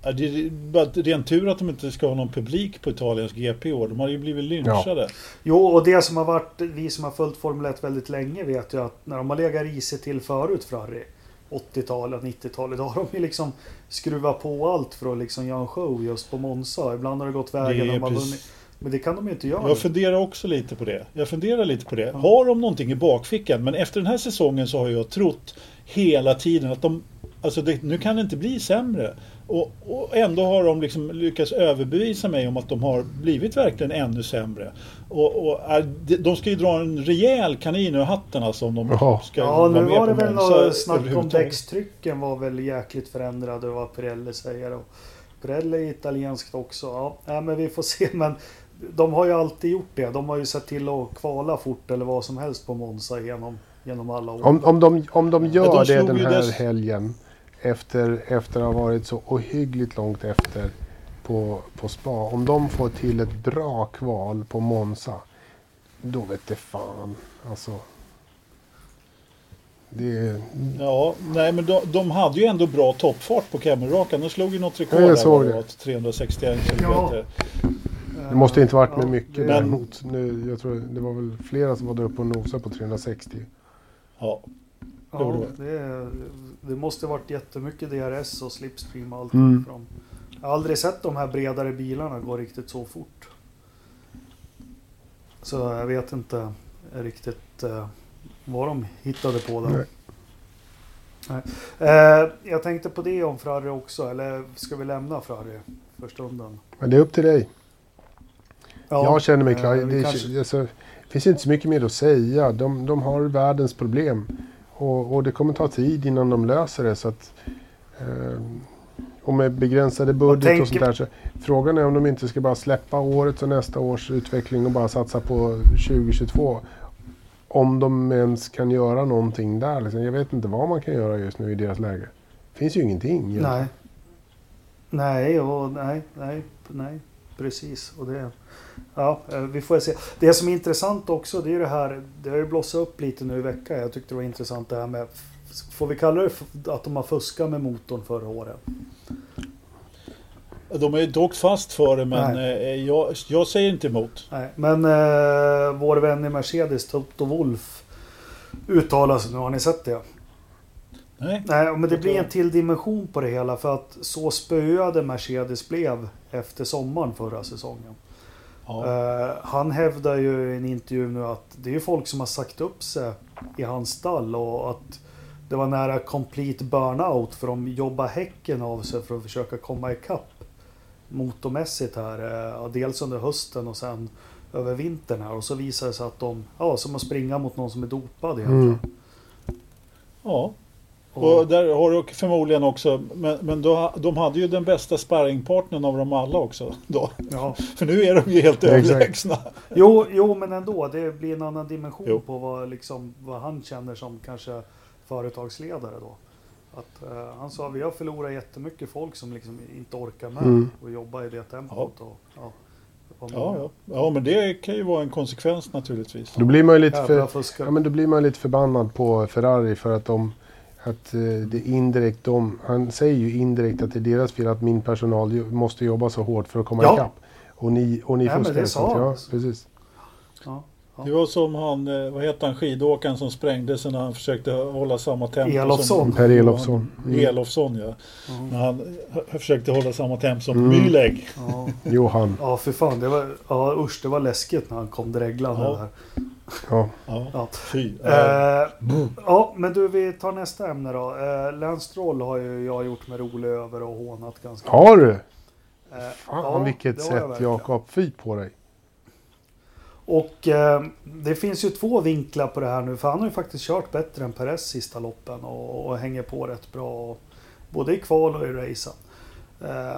C: Ja, det är bara ren tur att de inte ska ha någon publik på Italiens GP i år. De har ju blivit lynchade.
A: Jo, och det som har varit, vi som har följt Formel 1 väldigt länge vet ju att när de har legat risigt till förut Ferrari, 80-talet, 90-talet, då har de ju liksom skruvat på allt för att liksom göra en show just på Monza. Ibland har det gått vägen,
C: Det är
A: de har
C: precis-
A: vunnit. Men det kan de ju inte göra.
C: Jag funderar också lite på det. Jag funderar lite på det.
A: Ja.
C: Har de någonting i bakfickan? Men efter den här säsongen så har jag trott hela tiden att de... Alltså det, nu kan det inte bli sämre. Och, och ändå har de liksom lyckats överbevisa mig om att de har blivit verkligen ännu sämre. Och, och är, de- ska ju dra en rejäl kanin ur hatten alltså om de
B: Jaha.
C: ska
A: Ja,
C: vara
A: nu var det väl något snack om däckstrycken var väl jäkligt förändrade vad Pirelli säger. Och Pirelli är italienskt också. Ja, men vi får se. Men de har ju alltid gjort det. De har ju sett till att kvala fort eller vad som helst på Monza genom, genom alla år.
B: om, om, de, om de gör
C: de
B: det den här
C: dess-
B: helgen efter, efter att ha varit så ohyggligt långt efter på, på spa. Om de får till ett bra kval på Monza. Då vet det fan. Alltså. Det är,
C: Ja, nej men de, de hade ju ändå bra toppfart på Camelrakan. De slog ju något rekord
B: jag
C: där, var, 361
A: Ja.
B: Det måste inte varit med mycket
A: det-
B: däremot. Nu, jag tror det var väl flera som var där uppe och nosade på 360.
C: Ja,
A: Ja,
C: det.
A: det, det måste varit jättemycket DRS och slipstream och allt.
B: Mm.
A: Från. Jag har aldrig sett de här bredare bilarna gå riktigt så fort. Så jag vet inte riktigt eh, vad de hittade på där.
B: Nej.
A: Nej. Eh, jag tänkte på det om Ferrari också, eller ska vi lämna Ferrari för stunden?
B: Men det är upp till dig.
A: Ja,
B: jag känner mig klar.
A: eh, vi
B: Det,
A: kanske-
B: alltså, finns inte så mycket mer att säga. De, de har världens problem. Och, och det kommer ta tid innan de löser det. Så att, eh, och med begränsade budget
A: tänker-
B: och sånt där. Så frågan är om de inte ska bara släppa årets och nästa års utveckling och bara satsa på 2022. Om de ens kan göra någonting där. Liksom. Jag vet inte vad man kan göra just nu i deras läge. Det finns ju ingenting. egentligen.
A: Nej. Nej, och nej, nej, nej, precis. Och det, ja, eh, vi får se. Det som är intressant också, det är det här, det har ju blossat upp lite nu i veckan. Jag tyckte det var intressant det här med, får vi kalla det att de har fuskat med motorn förra året?
C: de är dock fast för det men
A: Nej.
C: eh, jag, jag säger inte emot.
A: Nej, men eh, vår vän i Mercedes, Toto Wolf, uttalar sig nu. Har ni sett det?
C: Nej.
A: Nej, men det blir en till dimension på det hela för att så spöade Mercedes blev efter sommaren förra säsongen.
C: Ja.
A: Eh, han hävdar ju i en intervju nu att det är ju folk som har sagt upp sig i hans stall och att det var nära complete burnout för de jobbar häcken av sig för att försöka komma ikapp motormässigt här. eh, dels under hösten och sen över vintern här och så visar det sig att de, ja som att springa mot någon som är dopad
B: Mm.
A: egentligen.
C: Ja,
A: Och,
C: och där har du förmodligen också, men, men då, de hade ju den bästa sparringpartnern av dem alla också. Då.
A: ja.
C: För nu är de ju helt överlägsna.
A: jo, jo, men ändå. Det blir en annan dimension
C: Jo.
A: på vad, liksom, vad han känner som kanske företagsledare då. Att, eh, han sa vi har förlorat jättemycket folk som liksom inte orkar med
B: Mm.
A: och jobba i det tempot. Och, ja, var
C: Ja,
A: många
C: ja. ja, men det kan ju vara en konsekvens naturligtvis.
B: Då blir man ju lite för, ja, men då blir man lite förbannad på Ferrari för att de att eh, det indirekt de, han säger ju indirekt att det är deras fel att min personal måste jobba så hårt för att komma
A: Ja.
B: ikapp. Och ni, och ni
A: men
B: fuskar.
A: det sa
B: Ja, precis.
A: ja.
C: Det var som han, eh, vad heter han, skidåkaren som sprängde sig när han försökte hålla samma tempo
A: Elofsson.
C: som...
B: Per Elofsson. Mm.
C: Elofsson ja.
A: Mm.
C: När han h- försökte hålla samma tempo som
B: Mm.
C: Mühlegg.
A: Ja.
B: Johan.
A: Ja, för fan. Det var, ja, usch, det var läskigt när han kom dreglande
C: Ja.
A: där.
B: Ja.
C: Ja,
A: Ja.
C: fy.
A: Eh, ja, men du, vi tar nästa ämne då. Eh, Lance Stroll har ju jag gjort mig rolig över och hånat ganska
B: Har du?
A: Eh,
B: Fan
A: ja,
B: vilket
A: jag
B: sätt. Jakob. Fy på dig.
A: Och eh, det finns ju två vinklar på det här nu. För han har ju faktiskt kört bättre än Perez sista loppen och, och hänger på rätt bra. Både i kval och i racen. Eh,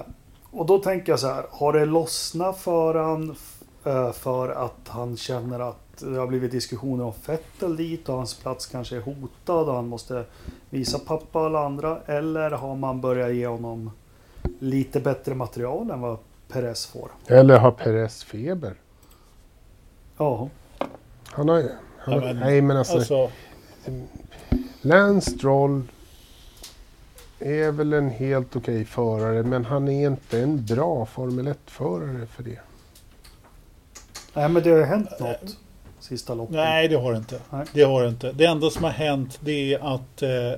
A: och då tänker jag så här. Har det lossnat för han eh, för att han känner att det har blivit diskussioner om fettel dit och hans plats kanske är hotad och han måste visa pappa och alla andra. Eller har man börjat ge honom lite bättre material än vad Perez får?
B: Eller har Perez feber?
A: Ja,
B: Han har ju... Han
C: Ja, men,
B: nej men alltså,
C: Alltså,
B: Lance Stroll är väl en helt okej förare men han är inte en bra Formel 1-förare för det.
A: nej men det har ju hänt något sista loppet.
C: nej, det har det inte.
A: Nej.
C: Det har det inte. Det enda som har hänt det är att, eh,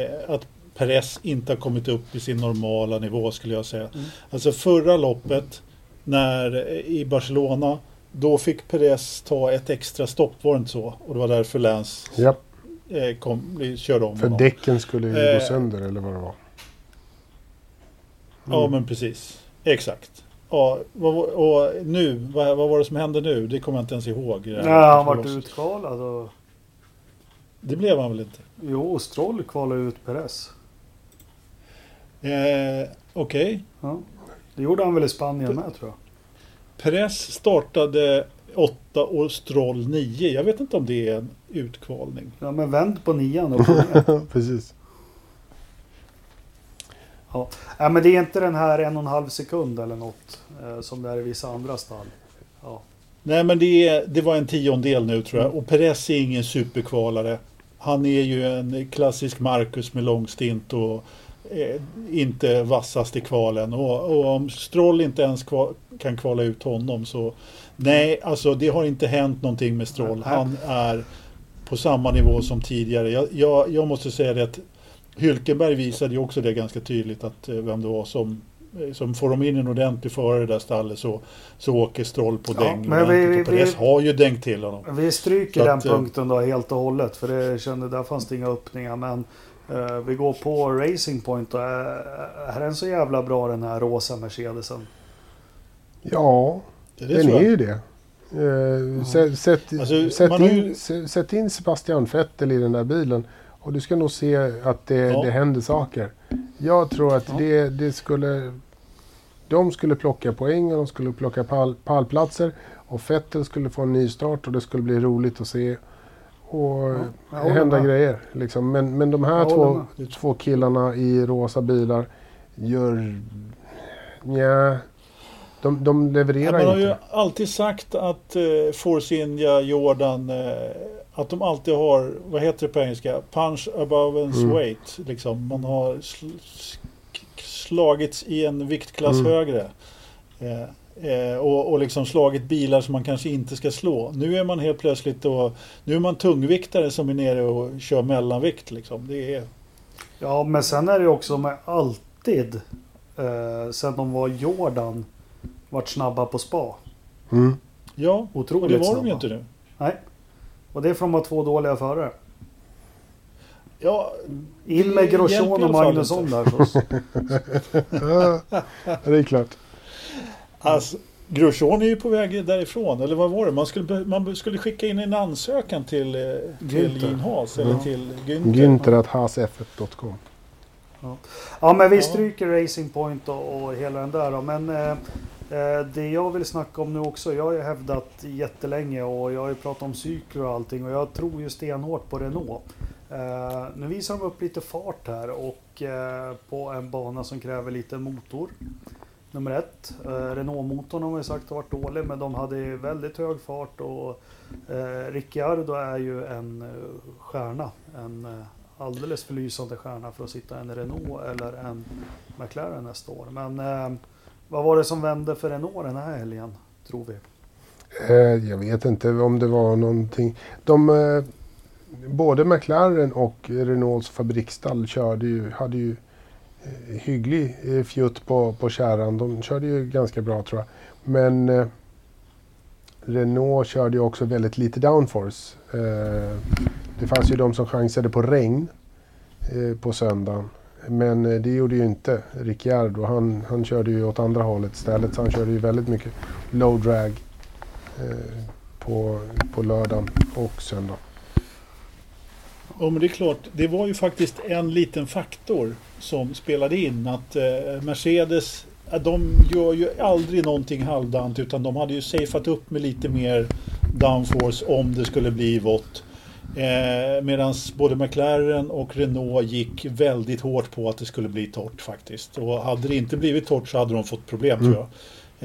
C: eh, att Perez inte har kommit upp i sin normala nivå skulle jag säga.
A: Mm.
C: Alltså förra loppet när, eh, i Barcelona då fick Perez ta ett extra stopp, var det inte så? Och det var därför Lance
B: Ja,
C: eh, kom, körde om
B: för
C: honom.
B: däcken skulle ju
C: Eh.
B: gå sönder eller vad det var.
C: Ja,
B: Mm.
C: men precis. Exakt. Ja, och nu, vad, vad var det som hände nu? Det kommer jag inte ens ihåg.
A: Nej, han vart utkvalad och...
C: Det blev han väl inte?
A: Jo, Stroll kvalade ut Perez.
C: Eh, Okej.
A: Ja. Det gjorde han väl i Spanien med tror jag.
C: Perez startade 8 och Stroll 9. Jag vet inte om det är en utkvalning.
A: Ja, men vänd på nian och
B: precis.
A: Ja. ja, men det är inte den här en och en halv sekund eller något eh, som det är i vissa andra stall. Ja.
C: Nej, men det, är, det var en tiondel nu tror jag. Och Perez är ingen superkvalare. Han är ju en klassisk Marcus med lång stint och inte vassast i kvalen. Och, och om Stroll inte ens kva, kan kvala ut honom så nej, alltså det har inte hänt någonting med Stroll. Han är på samma nivå som tidigare. Jag, jag, jag måste säga det att Hylkenberg visade ju också det ganska tydligt att eh, vem det var som eh, som får de in en ordentlig förare i det där stallet så, så åker Stroll på
A: Ja,
C: däng.
A: men vi-
C: och Perez
A: vi-
C: har ju dängt till honom.
A: Vi stryker den
C: att, eh,
A: punkten då helt och hållet. För det kände, där fanns det inga öppningar. Men eh, vi går på Racing Point. Och, är, är den så jävla bra den här rosa Mercedesen?
B: Ja,
C: Det, det
B: den är ju det. Eh, sätt, sätt,
C: Alltså,
B: sätt, in,
C: ju-
B: sätt in Sebastian Vettel i den där bilen och du ska nog se att det,
C: Ja.
B: det händer saker. Jag tror att
A: Ja.
B: det, det skulle... De skulle plocka poäng och de skulle plocka pall, pallplatser och Vettel skulle få en ny start och det skulle bli roligt att se. Och
A: håller
B: hända grejer. Liksom. Men, men de här två, två killarna i rosa bilar gör... Nja, de, de
C: Ja,
B: levererar
C: man har
B: inte.
C: ju alltid sagt att eh, Force India, Jordan, eh, att de alltid har, vad heter det på engelska, punch above ens
B: Mm.
C: weight. Liksom. Man har sl slagits i en viktklass
B: Mm.
C: högre. Eh, eh, och, och liksom slagit bilar som man kanske inte ska slå. Nu är man helt plötsligt då, nu är man tungviktare som är nere och kör mellanvikt. Liksom. Det är,
A: Ja, men sen är det också med alltid. Eh, sen de var Jordan. Vart snabba på spa.
B: Mm.
C: ja, och
A: Otroligt
C: det var
A: snabba.
C: de ju inte nu.
A: Nej. Och det är för att de har två dåliga förare.
C: Ja,
A: In med Grosjean och Magnusson där. Så.
B: Ja, det är klart.
C: Alltså, Grosjean är ju på väg därifrån, eller vad var det? Man skulle, man skulle skicka in en ansökan till, eh, till. Gene Haas, eller
A: Ja.
C: till Günther.
B: Günther att hasf1.com.
A: Ja men vi
C: Ja.
A: stryker Racing Point och, och hela den där då. Men eh, eh, det jag vill snacka om nu också. Jag har ju hävdat jättelänge och jag har ju pratat om cykler och allting och jag tror ju stenhårt på Renault. Eh, nu visar de upp lite fart här och eh, på en bana som kräver lite motor. Nummer ett. Eh, Renault-motorn har man ju sagt har varit dålig men de hade ju väldigt hög fart och eh, Ricciardo är ju en eh, stjärna. En eh, alldeles för lysande stjärna för att sitta en Renault eller en McLaren nästa år. Men eh, vad var det som vände för Renault den här helgen, tror vi?
B: Eh, jag vet inte om det var någonting. De, eh, både McLaren och Renaults fabriksstall körde ju, hade ju Eh, hygglig eh, fjutt på, på kärran. De körde ju ganska bra tror jag. Men eh, Renault körde ju också väldigt lite downforce. Eh, det fanns ju de som chansade på regn eh, på söndagen. Men eh, det gjorde ju inte Ricciardo. Han, han körde ju åt andra hållet istället. Så han körde ju väldigt mycket low drag eh, på, på lördagen och söndagen.
C: Ja, men det är klart. Det var ju faktiskt en liten faktor som spelade in. Att eh, Mercedes, de gör ju aldrig någonting halvdant utan de hade ju safeat upp med lite mer downforce om det skulle bli vått. Eh, Medan både McLaren och Renault gick väldigt hårt på att det skulle bli torrt faktiskt. Och hade det inte blivit torrt så hade de fått problem tror jag.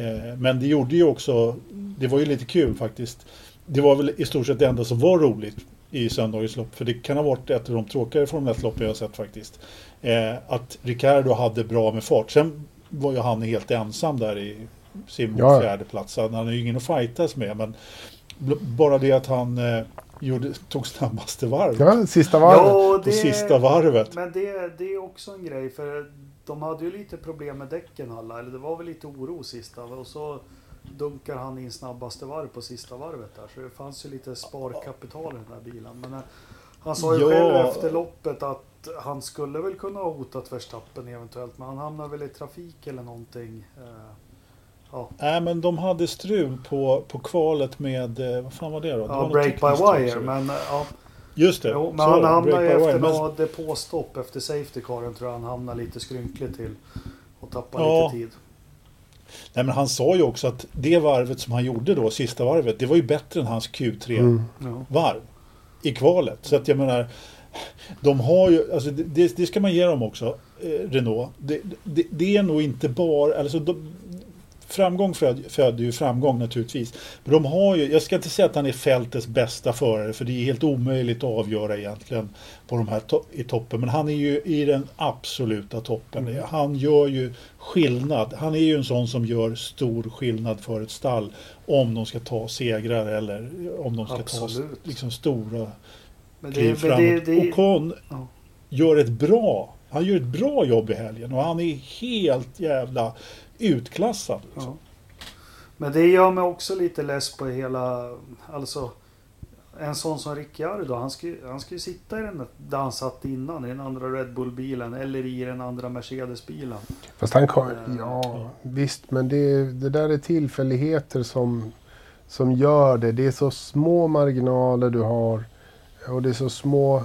C: Eh, men det gjorde ju också, det var ju lite kul faktiskt. Det var väl i stort sett det enda som var roligt i söndagens lopp. För det kan ha varit ett av de tråkigare Formel 1-lopp jag har sett faktiskt. Eh, att Ricardo hade bra med fart. Sen var ju han helt ensam där i sin
B: Ja.
C: fjärde plats. Han hade ju ingen att fightas med. Men bara det att han eh, gjorde, tog snabbaste varv
B: Ja, sista varvet.
A: Ja,
C: på sista varvet.
A: Men det, det är också en grej för de hade ju lite problem med däcken alla. Eller det var väl lite oro sista. Och så dunkar han in snabbaste varv på sista varvet där. Så det fanns ju lite sparkapital i den här bilen. Men eh, han sa ju
C: Ja.
A: själv efter loppet att han skulle väl kunna ha hotat Verstappen eventuellt. Men han hamnar väl i trafik eller någonting. Eh, Ja,
C: Nej men de hade strul på, på kvalet med, eh, vad fan var det då? Det
A: ja
C: något
A: break by
C: tekniskt också.
A: wire. Men ja.
C: Just det.
A: Jo, men han hamnar ju efter
C: wire. Men-
A: något depåstopp efter safety caren tror jag han hamnar lite skrynklig till. Och tappar
C: Ja.
A: lite tid.
C: Nej men han sa ju också att det varvet som han gjorde då, sista varvet, det var ju bättre än hans Q3-varv
B: Mm.
C: I kvalet. Så att jag menar, de har ju, alltså det- det, det ska man ge dem också, eh, Renault. Det, det, det är nog inte bara, alltså de, framgång föd- föder ju framgång naturligtvis. Men de har ju, jag ska inte säga att han är fältets bästa förare, för det är helt omöjligt att avgöra egentligen på de här to- i toppen. Men han är ju i den absoluta toppen.
A: Mm.
C: Han gör ju skillnad. Han är ju en sån som gör stor skillnad för ett stall om de ska ta segrar eller om de ska
A: Absolut.
C: ta liksom stora
A: Men
C: kliv
A: det,
C: framåt.
A: det, det,
C: Ocon
A: Ja.
C: gör ett bra, han gör ett bra jobb i helgen och han är helt jävla utklassad. Liksom.
A: ja. Men det gör mig också lite less på hela... Alltså, en sån som Ricciardo, han ska, han ska ju sitta i den där han satt innan, i den andra Red Bull-bilen eller i den andra Mercedes-bilen.
B: Fast han kan,
A: Eh,
B: ja visst men det, det där är tillfälligheter som, som gör det. Det är så små marginaler du har och det är så små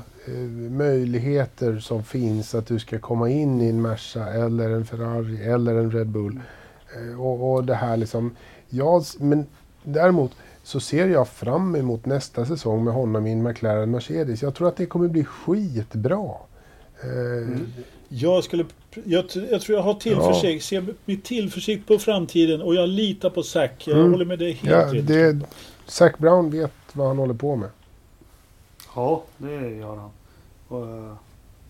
B: möjligheter som finns att du ska komma in i en Merca eller en Ferrari eller en Red Bull. Eh, och, och det här liksom, jag, men däremot så ser jag fram emot nästa säsong med honom i en McLaren Mercedes. Jag tror att det kommer bli skitbra. Eh,
A: Mm.
C: Jag, skulle, jag, jag tror jag har tillförsikt, ser med tillförsikt på framtiden och jag litar på Zack. Jag
B: Mm.
C: håller med dig helt
B: Ja,
C: rätt.
B: det, Zac Brown vet vad han håller på med.
A: Ja, det gör han. Och, eh,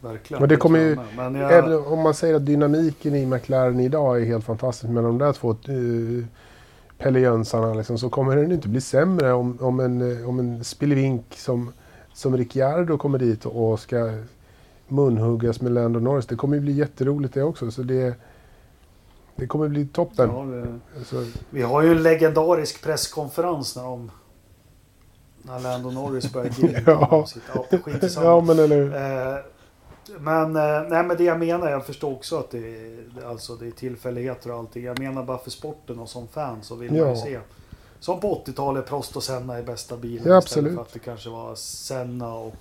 A: verkligen.
B: Men det kommer ju-.
A: Men jag,
B: Även om man säger att dynamiken i McLaren idag är helt fantastisk med de där två uh, Pelle Jönsarna liksom, så kommer den inte bli sämre om, om en, eh, om en spillevink som, som Ricciardo kommer dit och ska munhuggas med Lando Norris. Det kommer ju bli jätteroligt det också. Så det, det kommer bli toppen.
A: ja, det,
B: Så,
A: vi har ju en legendarisk presskonferens när de... När Lando Norris börjar grina.
B: Ja.
A: Ja, skit i samma.
B: ja men eller hur.
A: Eh, Men, eh, nej, men det jag menar, jag förstår också att det är, alltså, det är tillfälligheter och allting. Jag menar bara för sporten och som fan så vill
B: Ja.
A: man ju se. Som på 80-talet, Prost och Senna i bästa bilen.
B: Ja, absolut.
A: för att det kanske var Senna och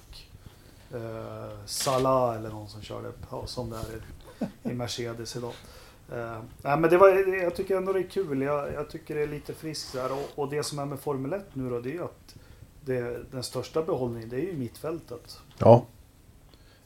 A: eh, Salah eller någon som körde ja, som det är i, i Mercedes idag. Eh, nej, men det var, jag tycker ändå det är kul. Jag, jag tycker det är lite friskt där. Och, och det som är med Formel 1 nu då, det är ju att det, den största behållningen, det är ju mittfältet.
B: Ja.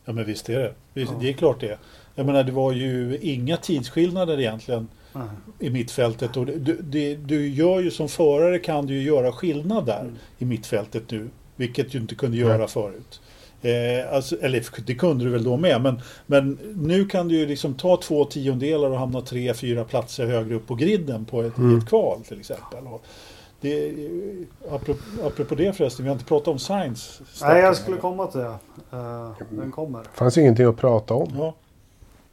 C: Ja men visst är det. Visst,
A: Ja.
C: Det är klart det. Jag menar det var ju inga tidsskillnader egentligen
A: Nej.
C: i mittfältet. Och du, det, du gör ju som förare kan du ju göra skillnad där
A: Mm.
C: i mittfältet nu. Vilket du inte kunde göra
B: Nej.
C: förut. Eh, alltså, eller det kunde du väl då med. Men, men nu kan du ju liksom ta två tiondelar och hamna tre, fyra platser högre upp på griden på ett,
B: Mm.
C: ett kval till exempel. Och det, apropå, apropå det förresten, vi har inte pratat om Science.
A: Nej, jag skulle komma till det. Eh, den kommer.
B: Det fanns ingenting att prata om.
C: Ja,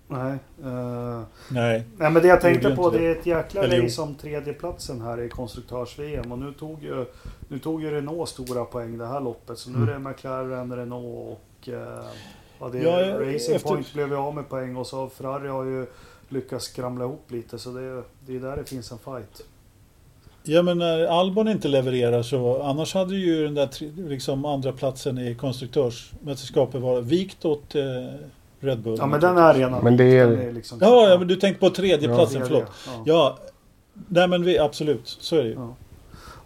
A: Nej. eh,
C: nej.
A: nej, men det jag tänkte
C: ju
A: på
C: inte
A: det är ett jäkla
C: Eller
A: race om tredjeplatsen här i konstruktörs-VM. Och nu tog, ju, nu tog ju Renault stora poäng det här loppet. Så nu är det McLaren, Renault och... eh, ja, det,
C: Ja,
A: Racing
C: efter-
A: Point blev ju av med poäng och så Ferrari har ju lyckats skramla ihop lite. Så det, det är där det finns en fight.
C: Ja men när Albon inte levererar så annars hade ju den där liksom andra platsen i konstruktörsmästerskapet varit vikt åt eh, Red Bull.
A: Ja men den är redan
B: Men det är-
A: den liksom
C: Ja, ja men du tänkte på tredjeplatsen,
A: Tredje,
C: förlåt.
A: Ja.
C: Ja, nej men vi, absolut, så är det ju.
A: Ja.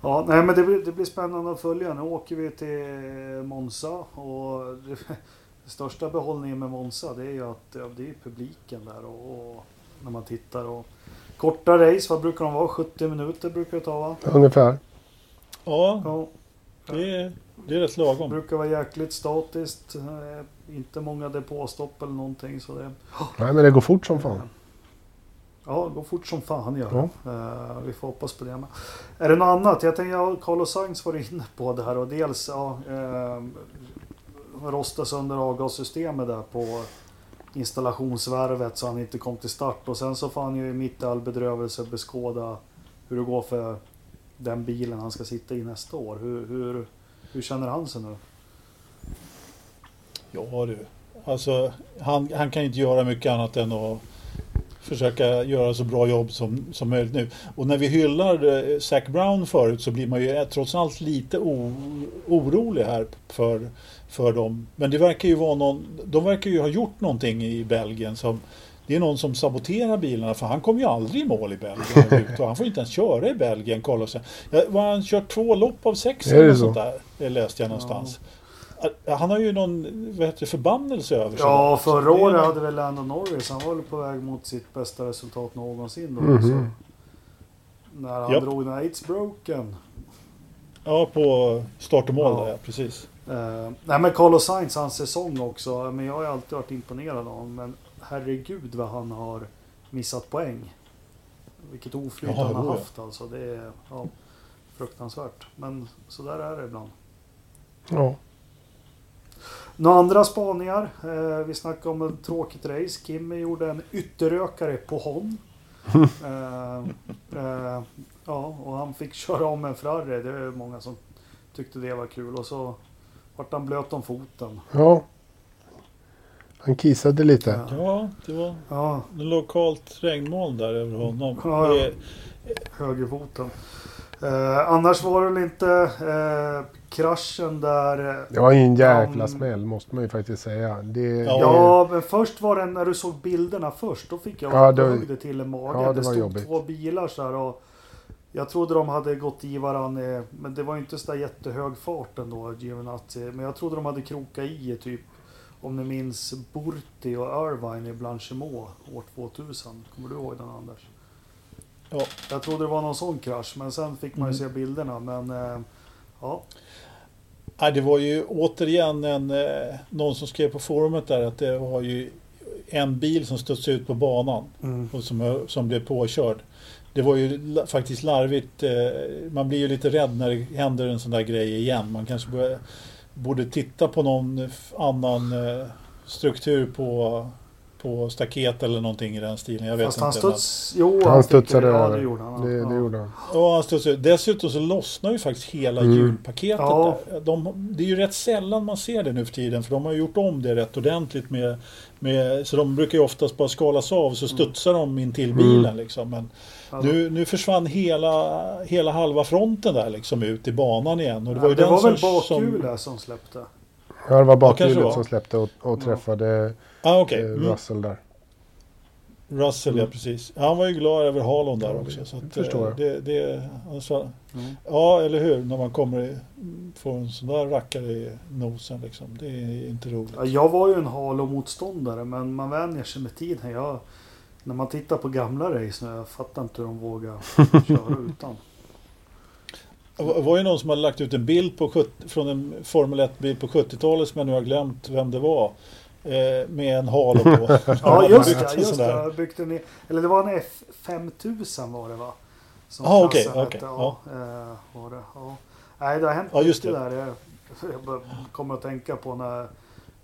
A: Ja, nej men det blir, det blir spännande att följa. Nu åker vi till Monza och det, det största behållningen med Monza det är ju att ja, det är publiken där och, och när man tittar och korta race, vad brukar de vara? 70 minuter brukar det ta va?
B: Ungefär.
C: Ja,
A: Ja,
C: det är, det är rätt lagom.
A: brukar vara jäkligt statiskt. Eh, inte många depåstopp eller någonting så det...
B: Nej men det går fort som fan.
A: Ja, det går fort som fan gör
B: Ja.
A: det. Eh, vi får hoppas på det med. Är det något annat? Jag tänker, ja, Carlos Sainz var inne på det här och dels ja, eh, rosta sönder avgassystemet där på installationsvarvet så han inte kom till start och sen så får han ju mitt i all bedrövelse beskåda hur det går för den bilen han ska sitta i nästa år. Hur, hur, hur känner han sig nu?
C: Ja du, alltså han, han kan ju inte göra mycket annat än att försöka göra så bra jobb som, som möjligt nu. Och när vi hyllar eh, Zac Brown förut så blir man ju trots allt lite o, orolig här för, för dem. Men det verkar ju vara någon, de verkar ju ha gjort någonting i Belgien som det är någon som saboterar bilarna för han kommer ju aldrig i mål i Belgien. han får inte ens köra i Belgien. Kolla. Ja, har han kört två lopp av sex eller något
B: så?
C: sånt där? Det läste jag någonstans. Han har ju någon vad heter det, förbannelse över sig.
A: Ja, förra året hade väl Lando Norris, han var väl på väg mot sitt bästa resultat någonsin då.
B: Mhm.
A: Så, när han
C: Japp.
A: drog den här It's broken.
C: Ja, på start och mål
A: Ja.
C: där, ja, precis.
A: Eh, nej men Carlos Sainz, hans säsong också. Men jag har ju alltid varit imponerad av honom. Men herregud vad han har missat poäng. Vilket oflyt
C: Ja,
A: han har haft alltså. Det är ja, fruktansvärt. Men så där är det ibland.
B: Ja.
A: Några andra spaningar? Eh, vi snackade om ett tråkigt race. Kimmy gjorde en ytterökare på Hon. eh, eh, ja, och han fick köra om en Ferrari. Det är många som tyckte det var kul. Och så vart han blöt om foten.
B: ja. Han kissade lite.
C: Ja, det var
A: Ja,
C: lokalt regnmoln där över honom.
A: Ja, ja. Högerfoten. Eh, annars var det väl inte eh, kraschen där. eh,
B: Det var ju en jäkla
A: Ja,
B: smäll måste man ju faktiskt säga. Det,
C: Ja.
A: Ja, men först var det när du såg bilderna först. Då fick jag
B: Ja,
A: ja,
B: det
A: det till i magen.
B: Ja, det
A: det stod
B: jobbigt.
A: två bilar så här och jag trodde de hade gått i varandra. Men det var ju inte så där jättehög fart ändå, Giovinazzi. Men jag trodde de hade krokat i typ, om ni minns Burti och Irvine i Blanchimont år 2000. Kommer du ihåg den Anders?
C: Ja.
A: Jag trodde det var någon sån krasch, men sen fick man ju
C: Mm.
A: se bilderna. Men eh, ja,
C: det var ju återigen en, eh, någon som skrev på forumet där att det var ju en bil som studsade ut på banan och som, som blev påkörd. Det var ju faktiskt larvigt. Eh, man blir ju lite rädd när det händer en sån där grej igen. Man kanske borde, borde titta på någon annan eh, struktur på, på staket eller någonting i den stilen. Jag vet
A: Fast han
C: inte. men-
A: studs... Jo,
B: Han
A: fick-
B: studsade
A: Ja,
B: över.
A: det gjorde han.
B: Det,
A: ja.
B: det gjorde han.
C: Ja, han studsar- dessutom så lossnar ju faktiskt hela
B: Mm.
C: hjulpaketet.
A: Ja.
C: De, det är ju rätt sällan man ser det nu för tiden för de har gjort om det rätt ordentligt med, med så de brukar ju oftast bara skalas av så studsar de in till bilen liksom. Men
A: Ja,
C: nu, nu försvann hela, hela halva fronten där liksom ut i banan igen. Och det
A: Ja,
C: var ju
A: det
C: den
A: var väl
C: som,
A: bakhjulet som släppte.
B: Ja, det var bakhjulet som släppte och, och
A: Ja.
B: träffade
C: Ah, okej.
B: eh,
C: Mm.
B: Russell där.
C: Russell, ja precis. Han var ju glad över halon där
B: Ja,
C: också. Så att,
B: förstår
C: eh,
B: jag.
C: Det, det, alltså,
A: Mm.
C: ja, eller hur? När man kommer i- får en sån där rackare i nosen liksom. Det är inte roligt.
A: Ja, jag var ju en Halo-motståndare men man vänjer sig med tiden. Jag, när man tittar på gamla race nu, jag fattar inte hur de vågar köra utan.
C: Det var ju någon som hade lagt ut en bild på 70, från en Formel 1-bil på 70-talet som jag nu har glömt vem det var. Eh, med en halo på.
A: Ja just
C: byggt
A: det,
C: en
A: just det. byggde ner, eller det var en F5000 var det va? Som
C: Ah,
A: klassen
C: okej,
A: hette, Ja, eh, var det, ja. Nej det har hänt
C: Ja, just det.
A: där. Jag, jag kommer att tänka på när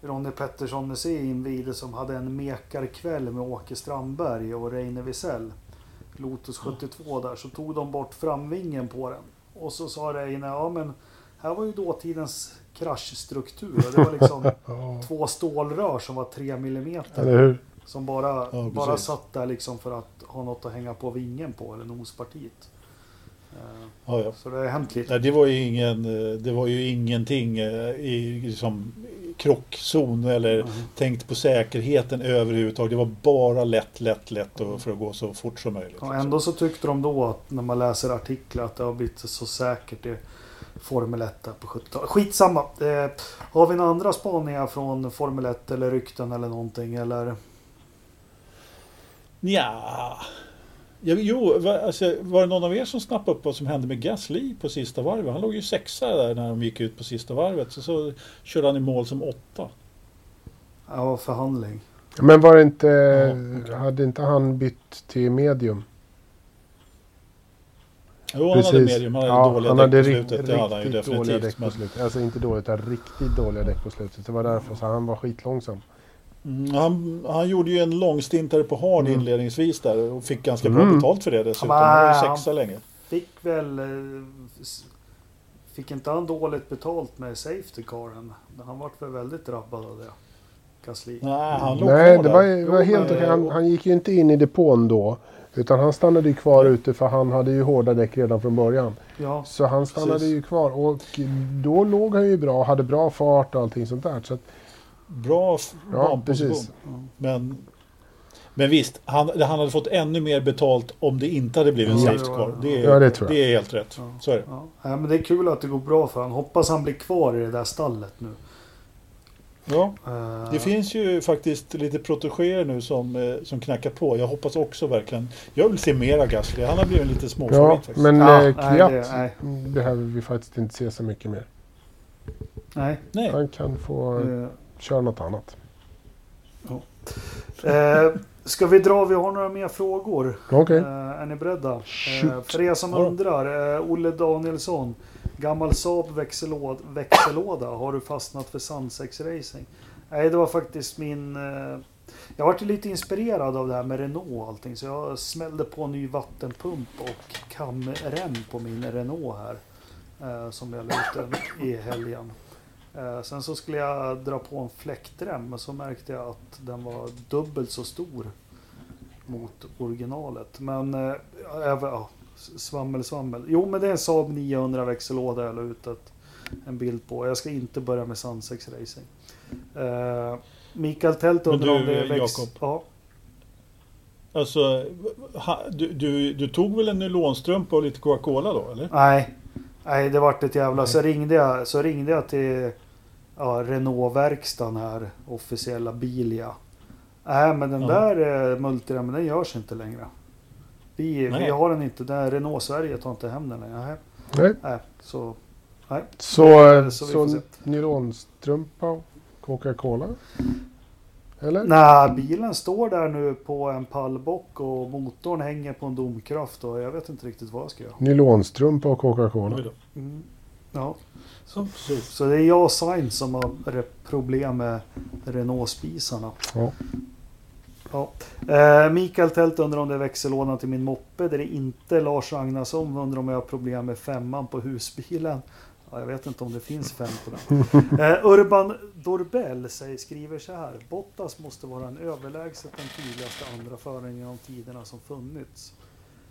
A: Ronny Pettersson Museet invigde som hade en mekarkväll med Åke Strandberg och Reine Wisell. Lotus 72 där så tog de bort framvingen på den. Och så sa Reine, ja men här var ju dåtidens kraschstruktur. Det var liksom
B: Ja,
A: två stålrör som var 3 millimeter. Som bara,
C: Ja,
A: bara satt där liksom för att ha något att hänga på vingen på, eller nospartiet.
C: Ja, ja.
A: Så det har hänt lite.
C: Nej, det var ju ingen, eh, det var ju ingenting eh, i liksom, krockzon eller
A: Mm.
C: tänkt på säkerheten överhuvudtaget. Det var bara lätt, lätt, lätt och för att gå så fort som möjligt.
A: Ja,
C: liksom.
A: ändå så tyckte de då att när man läser artiklar att det har blivit så säkert i Formel 1 där på 70-talet. Skitsamma. Eh, har vi några andra spaningar från Formel 1 eller rykten eller någonting? Eller?
C: Ja. Ja, jo, va, alltså, var det någon av er som snappade upp vad som hände med Gasly på sista varvet? Han låg ju sexa där när de gick ut på sista varvet. Så, så körde han i mål som åtta.
A: Ja, förhandling.
B: Men var det inte,
C: Ja, okej.
B: hade inte han bytt till medium?
C: Jo, han hade medium. Han hade
B: Ja,
C: dåliga
B: han
C: däck
B: hade
C: på slutet. Det hade han ju definitivt.
B: däck på
C: Men,
B: slutet. Alltså inte dåligt, utan riktigt dåliga däck på slutet. Det var därför så han var skitlångsam.
C: Mm, han, han gjorde ju en långstintare på hard
B: Mm.
C: inledningsvis där och fick ganska bra
B: Mm.
C: betalt för det dessutom.
A: Ja,
C: Han var ju sexa länge.
A: Fick väl... eh, Fick inte han dåligt betalt med Safety Caren? Han vart väl väldigt drabbad av det. Gasly.
C: Nej, han låg
B: Nej,
C: kvar
B: det
C: där.
B: var, var
A: Jo,
B: helt okej. Han, han gick ju inte in i depån då. Utan han stannade ju kvar ute för han hade ju hårda däck redan från början.
A: Ja,
B: Så han stannade
C: Precis.
B: ju kvar och då låg han ju bra, hade bra fart och allting sånt där. Så att,
C: Bra
B: ja, precis.
C: Men, men visst, han, han hade fått ännu mer betalt om det inte hade blivit en
A: Ja,
C: safety
A: ja.
C: Det är,
B: Ja, det tror jag.
C: det är helt rätt.
A: Ja.
C: Så är det.
A: ja. Nej, men det är kul att det går bra för honom. Hoppas han blir kvar i det där stallet nu.
C: Ja,
A: Eh,
C: det finns ju faktiskt lite protegéer nu som, eh, som knackar på. Jag hoppas också verkligen. Jag vill se mera Gasly. Han har blivit en liten småfavorit
B: Ja,
C: faktiskt.
B: men
A: Ja,
B: eh,
A: nej,
B: Kviat
A: det- nej.
B: behöver vi faktiskt inte se så mycket mer.
A: Nej.
C: Nej.
B: Han kan få
A: eh,
B: köra något annat.
A: Eh, ska vi dra? Vi har några mer frågor.
B: Okej.
A: Eh, är ni beredda? Eh, för er som
C: Ja.
A: undrar. Eh, Olle Danielsson. Gammal Saab växellåda, växellåda. Har du fastnat för Sandsex Racing? Nej, det var faktiskt min... Eh, jag varit lite inspirerad av det här med Renault och allting. Så jag smällde på en ny vattenpump och kamrem på min Renault här. Eh, som jag la ut i helgen. Eh, sen så skulle jag dra på en fläktrem men så märkte jag att den var dubbelt så stor mot originalet. Men ja, svammel svammel. Jo men det är en Saab 900 växellåda jag la ut ett, en bild på. Jag ska inte börja med Sandsex Racing. Eh, Mikael Tält undrar om det är väx...
C: Jakob.
A: Ja,
C: Alltså, ha, du, du, du tog väl en nylonstrumpa och lite Coca-Cola då, eller?
A: nej. Nej, det vart ett jävla... Så ringde jag, så ringde jag till ja, Renault-verkstaden här, officiella Bilia. Nej, men den
C: Ja.
A: där eh, multiremmen den görs inte längre. Vi, vi har den inte. Där Renault Sverige tar inte hem den längre. Nej,
B: Nej.
A: nej, så... Nej.
B: Så, eh,
A: Så
B: så nylonstrumpa och Coca-Cola? Eller?
A: Nej, bilen står där nu på en pallbock och motorn hänger på en domkraft och jag vet inte riktigt vad jag ska göra.
B: Nylonstrumpa och Coca-Cola.
A: Mm. Ja,
C: Så, så.
A: så det är jag och Sainz som har problem med Renault-spisarna.
B: Ja.
A: Ja. Eh, Mikael Tält undrar om det är växellådan till min moppe. Det är inte Lars Ragnarsson undrar om jag har problem med femman på husbilen. Ja, jag vet inte om det finns fem på den. Eh, Urban Dorbell säger, skriver så här. Bottas måste vara en överlägset den tydligaste andra föraren genom tiderna som funnits.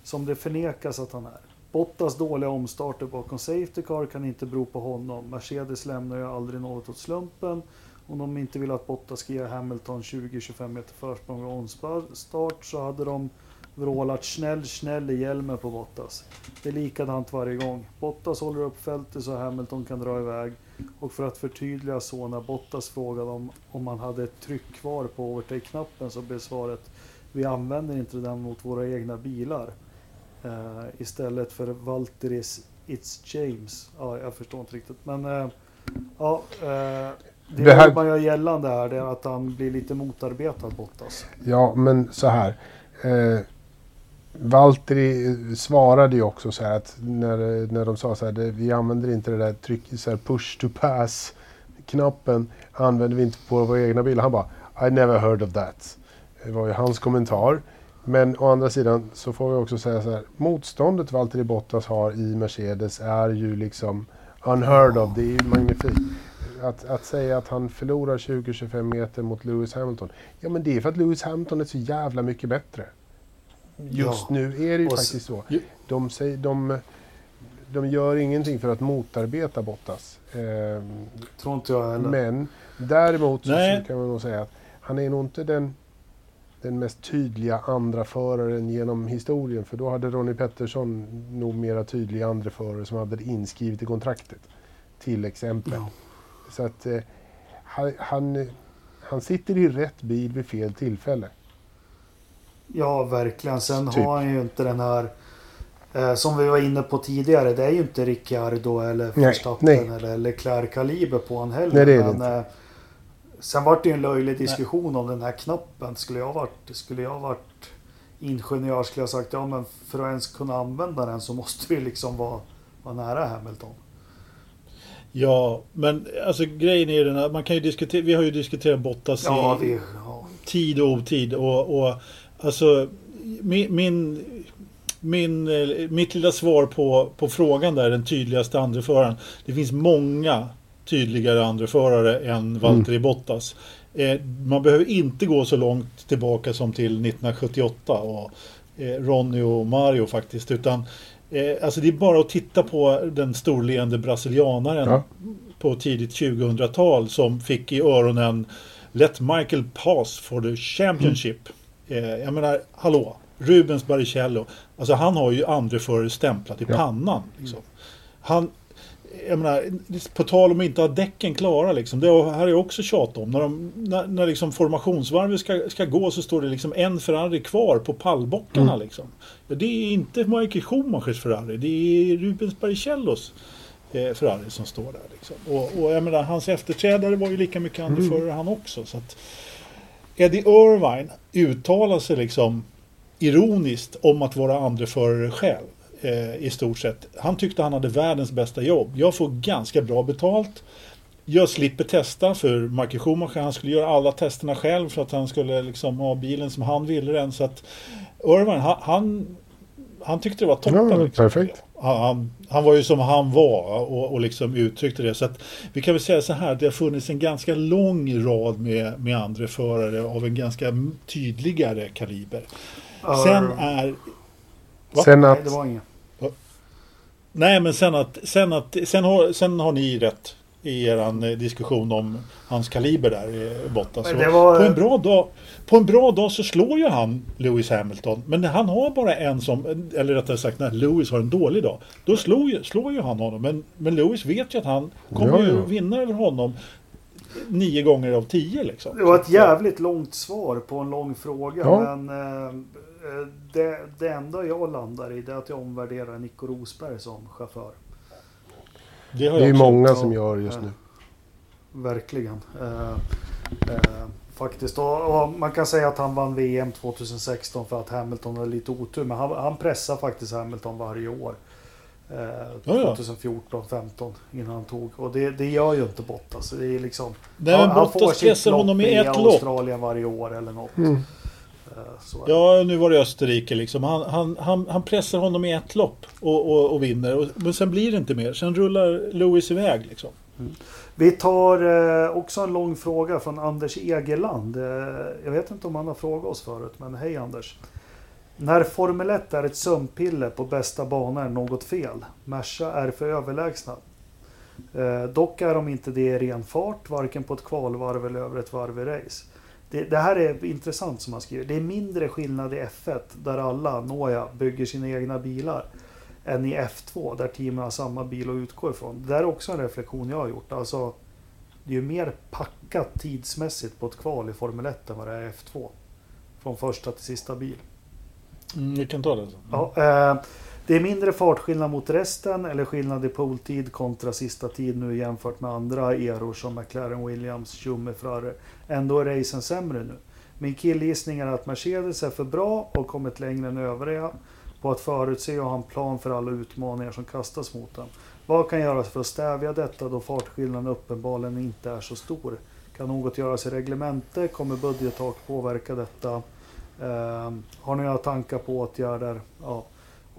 A: Som det förnekas att han är. Bottas dåliga omstarter bakom Safety Car kan inte bero på honom. Mercedes lämnar ju aldrig något åt slumpen. Om de inte vill att Bottas ska ge Hamilton 20-25 meter försprång vid omstart så hade de vrålat snäll, snäll i hjälmen på Bottas. Det är likadant varje gång. Bottas håller upp fältet så Hamilton kan dra iväg. Och för att förtydliga så när Bottas frågade om, om man hade ett tryck kvar på overtake-knappen så blev svaret vi använder inte den mot våra egna bilar. Uh, istället för Valtteris It's James. Ja, jag förstår inte riktigt. Men uh, ja, uh, det,
B: Det här-
A: man gör gällande här det är att han blir lite motarbetad Bottas.
B: Ja, men så här. Valtteri svarade ju också så här att när, när de sa så här, det, vi använder inte det där tryck, så här push to pass knappen använder vi inte på våra egna bilar. Han bara, I never heard of that. Det var ju hans kommentar. Men å andra sidan så får vi också säga så här, motståndet Valtteri Bottas har i Mercedes är ju liksom unheard of. Det är ju magnifikt. Att, att säga att han förlorar 20-25 meter mot Lewis Hamilton. Ja men det är för att Lewis Hamilton är så jävla mycket bättre. Just
A: Ja.
B: nu är det ju faktiskt så. De, säger, de, de gör ingenting för att motarbeta Bottas. Ehm,
A: Tror inte jag heller.
B: men däremot så,
C: Nej.
B: så kan man nog säga att han är nog inte den, den mest tydliga andra föraren genom historien. För då hade Ronnie Pettersson nog mera tydliga andra förare som hade det inskrivet i kontraktet. Till exempel.
A: Ja.
B: Så att eh, han, han, han sitter i rätt bil vid fel tillfälle.
A: Ja, verkligen. Sen
B: Typ.
A: har han ju inte den här... Eh, som vi var inne på tidigare, det är ju inte Ricciardo eller
B: Nej,
A: Verstappen
B: nej.
A: eller Leclerc-kaliber på honom heller.
B: Nej, det är det
A: men, eh, sen var det ju en löjlig diskussion om den här knappen. Skulle jag varit, skulle jag varit ingenjör skulle jag sagt ja men för att ens kunna använda den så måste vi liksom vara, vara nära Hamilton.
C: Ja, men alltså grejen är den att man kan ju diskutera, vi har ju diskuterat Bottas
A: Ja,
C: i
A: vi, ja.
C: tid och otid och, och alltså min, min, min, eh, mitt lilla svar på, på frågan där, den tydligaste andreföraren. Det finns många tydligare andreförare än Valtteri Bottas. Eh, man behöver inte gå så långt tillbaka som till 1978 och eh, Ronny och Mario faktiskt. Utan eh, alltså det är bara att titta på den storleende brasilianaren
B: Ja.
C: på tidigt 2000-tal som fick i öronen Let Michael pass for the championship. Eh, jag menar, hallå, Rubens Barrichello. Alltså han har ju andreförare stämplat i
B: Ja.
C: pannan. Liksom. Han, jag menar, på tal om att inte ha däcken klara liksom. Det har här är jag också tjat om. När, de, när, när liksom formationsvarvet ska, ska gå så står det liksom en Ferrari kvar på pallbockarna liksom. Ja, det är inte Michael Schumachers Ferrari. Det är Rubens Barrichellos eh, Ferrari som står där. Liksom. Och, och jag menar, hans efterträdare var ju lika mycket andreförare han också. Så att Eddie Irvine uttalar sig liksom ironiskt om att vara andreförare själv. Eh, I stort sett. Han tyckte han hade världens bästa jobb. Jag får ganska bra betalt. Jag slipper testa för Michael Schumacher. Han skulle göra alla testerna själv för att han skulle liksom ha bilen som han ville den. Så att Irvine, han, han, han tyckte det var toppen.
B: Ja,
C: liksom.
B: perfekt.
C: Han, han, han var ju som han var och, och liksom uttryckte det. Så att vi kan väl säga så här. Det har funnits en ganska lång rad med, med andra förare av en ganska tydligare kaliber. Sen är... Va?
B: Sen
A: Nej,
B: att,
A: det var inget.
C: Nej, men sen att, sen att, sen har, sen har ni rätt i eran eh, diskussion om hans kaliber där, eh, Bottas.
A: Var-
C: På, en bra dag, på en bra dag så slår ju han Lewis Hamilton. Men när han har bara en som, eller rättare sagt när Lewis har en dålig dag, då slår ju, slår ju han honom. Men, men Lewis vet ju att han kommer
B: Ja,
C: ju
B: ja.
C: vinna över honom nio gånger av tio liksom.
A: Det var ett
C: att,
A: jävligt långt svar på en lång fråga.
B: Ja.
A: Men eh, det, det enda jag landar i det är att jag omvärderar Nico Rosberg som chaufför.
C: Det har
B: det är många som gör just nu.
A: Verkligen. Eh, eh, faktiskt. Och, och man kan säga att han vann VM 2016 för att Hamilton hade lite otur. Men han, han pressar faktiskt Hamilton varje år. Eh,
C: Ja, ja.
A: 2014, 15 innan han tog. Och det, det gör ju inte Bottas. Det är liksom,
C: Nej, men
A: han får
C: Bottas
A: sitt lopp
C: honom i ett lopp.
A: Australien varje år eller något.
B: Mm.
A: Det.
C: Ja, nu var det Österrike liksom. Han, han, han, han pressar honom i ett lopp och, och, och vinner. Och, men sen blir det inte mer. Sen rullar Lewis iväg liksom.
A: Vi tar eh, också en lång fråga från Anders Egeland. Eh, jag vet inte om han har frågat oss förut, men hej Anders. När Formel 1 är ett sömnpiller på bästa bana är något fel. Merca är för överlägsna. Eh, dock är de inte det i ren fart, varken på ett kvalvarv eller över ett varv i race. Det, det här är intressant som han skriver. Det är mindre skillnad i F1 där alla, nåja, bygger sina egna bilar än i F2 där teamen har samma bil att utgå ifrån. Det där är också en reflektion jag har gjort. Alltså, det är ju mer packat tidsmässigt på ett kval i Formel 1 än vad det är i F2. Från första till sista bil.
C: Mm, vi kan ta det. sen.
A: Ja, eh, det är mindre fartskillnad mot resten eller skillnad i poltid kontra sista tid nu jämfört med andra eror som McLaren, Williams, Schumer, Ferrari. Ändå är racen sämre nu. Min killgissning är att Mercedes är för bra och kommit längre än övriga på att förutse och ha en plan för alla utmaningar som kastas mot dem. Vad kan göras för att stävja detta då fartskillnaden uppenbarligen inte är så stor? Kan något göras i reglemente? Kommer budgettak påverka detta? Eh, har ni några tankar på åtgärder? Ja,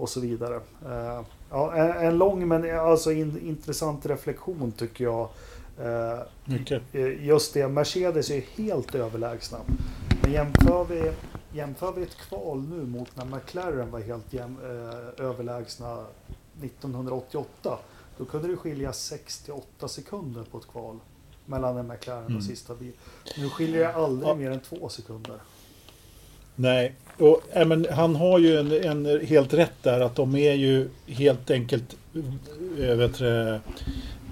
A: och så vidare. Eh, ja, en, en lång men alltså in, intressant reflektion tycker jag. Eh,
C: Mycket.
A: Eh, Just det, Mercedes är helt överlägsna. Men jämför vi, jämför vi ett kval nu mot när McLaren var helt jäm, eh, överlägsna 1988. Då kunde det skilja 68 sekunder på ett kval mellan en McLaren
C: Mm.
A: och sista bil. Nu skiljer det aldrig
C: Ja.
A: mer än två sekunder.
C: Nej, och, äh, men han har ju en, en helt rätt där att de är ju helt enkelt eh, vet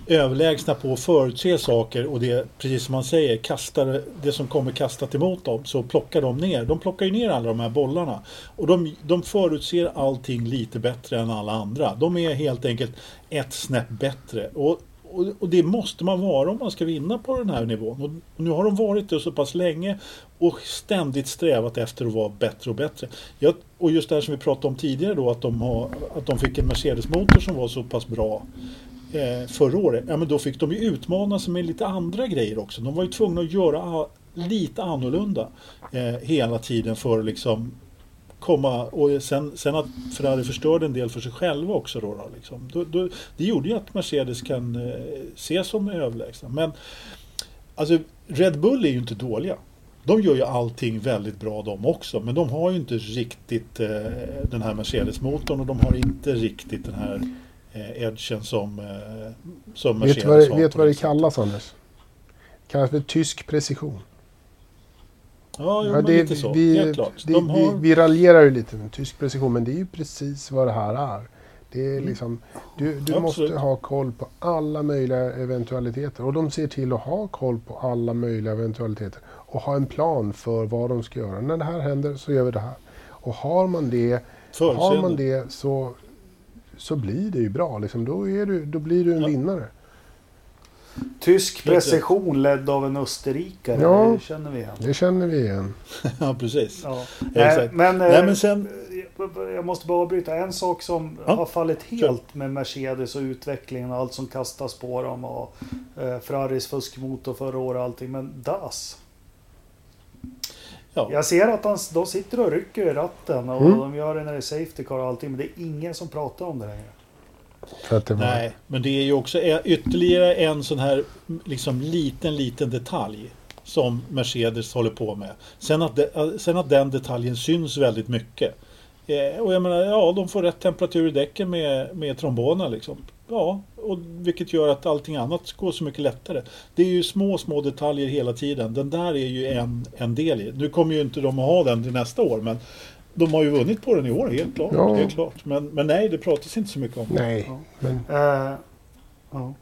C: överlägsna på att förutse saker och det, precis som man säger, kastar det som kommer kastat emot dem så plockar de ner. De plockar ju ner alla de här bollarna. Och de, de förutser allting lite bättre än alla andra. De är helt enkelt ett snäpp bättre. Och, och, och det måste man vara om man ska vinna på den här nivån. Och, och nu har de varit det så pass länge och ständigt strävat efter att vara bättre och bättre. Jag, och just det här som vi pratade om tidigare då att de, har, att de fick en Mercedes-motor som var så pass bra eh, förra året. Ja men då fick de ju utmana sig med lite andra grejer också. De var ju tvungna att göra lite annorlunda eh, hela tiden för att liksom komma och sen, sen att Ferrari förstörde en del för sig själva också då. då, liksom. då, då det gjorde ju att Mercedes kan eh, ses som överlägsna. Men alltså Red Bull är ju inte dåliga. De gör ju allting väldigt bra de också. Men de har ju inte riktigt eh, den här Mercedes-motorn och de har inte riktigt den här eh, edgen som, eh, som
B: Vet
C: Mercedes
B: du vad, det-
C: har
B: vet
C: på
B: vad det kallas Anders? Det kallas för tysk precision.
C: Ja, jo,
B: Ja, det,
C: lite så.
B: vi,
C: Helt klart.
B: det,
C: De har...
B: vi, vi raljerar ju lite med tysk precision men det är ju precis vad det här är. Det är
C: Mm.
B: liksom, du du måste ha koll på alla möjliga eventualiteter och de ser till att ha koll på alla möjliga eventualiteter och ha en plan för vad de ska göra. När det här händer så gör vi det här. Och har man det, har man det så, så blir det ju bra. Liksom. Då, är du, då blir du en
C: Ja.
B: vinnare.
A: Tysk precision ledd av en österrikare.
B: Ja.
A: Det känner vi igen.
B: Det känner vi igen.
C: ja, precis.
A: Ja.
C: Exakt.
A: Men,
C: Nej,
A: eh,
C: men sen...
A: jag måste bara avbryta. En sak som
C: Ja,
A: har fallit helt med Mercedes och utvecklingen och allt som kastas på dem och eh, Ferraris fuskmotor förra året och allting. Men DAS.
C: Ja.
A: Jag ser att han, de sitter och rycker i ratten och
B: Mm.
A: de gör det när det är Safety Car och allting. Men det är ingen som pratar om det längre.
B: För att det var,
C: Nej, men det är ju också ytterligare en sån här liksom liten, liten detalj som Mercedes håller på med. Sen att, de, sen att den detaljen syns väldigt mycket. Eh, och jag menar, ja, de får rätt temperatur i däcken med, med trombonerna liksom. Ja, och vilket gör att allting annat går så mycket lättare. Det är ju små, små detaljer hela tiden. Den där är ju en, en del i. Nu kommer ju inte de att ha den till nästa år, men de har ju vunnit på den i år, helt klart.
B: Ja.
C: Helt klart. Men, men nej, det pratas inte så mycket om.
B: Nej,
A: Ja.
B: men
A: Eh, ja.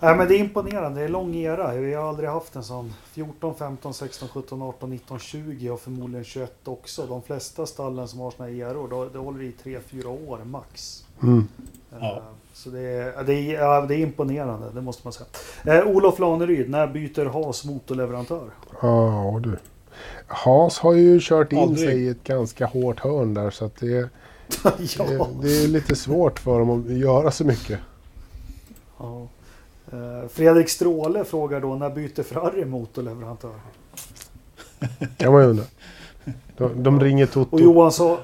A: Nej, men det är imponerande. Det är lång era. Vi har aldrig haft en sån. 14, 15, 16, 17, 18, 19, 20 och förmodligen 21 också. De flesta stallen som har såna eror, då, det håller i 3-4 år max.
B: mm.
A: Eh,
C: Ja.
A: Så det är, det, är, det är imponerande, det måste man säga. Eh, Olof Laneryd, när byter Haas motorleverantör?
B: Ja du. Haas har ju kört in
C: Aldrig.
B: sig i ett ganska hårt hörn där så att det,
A: ja.
B: det, det är lite svårt för dem att göra så mycket.
A: ja. Eh, Fredrik Stråle frågar då, när byter Ferrari motorleverantör?
B: Kan man ju undra. De, de ringer Toto.
A: Och Johan, sa,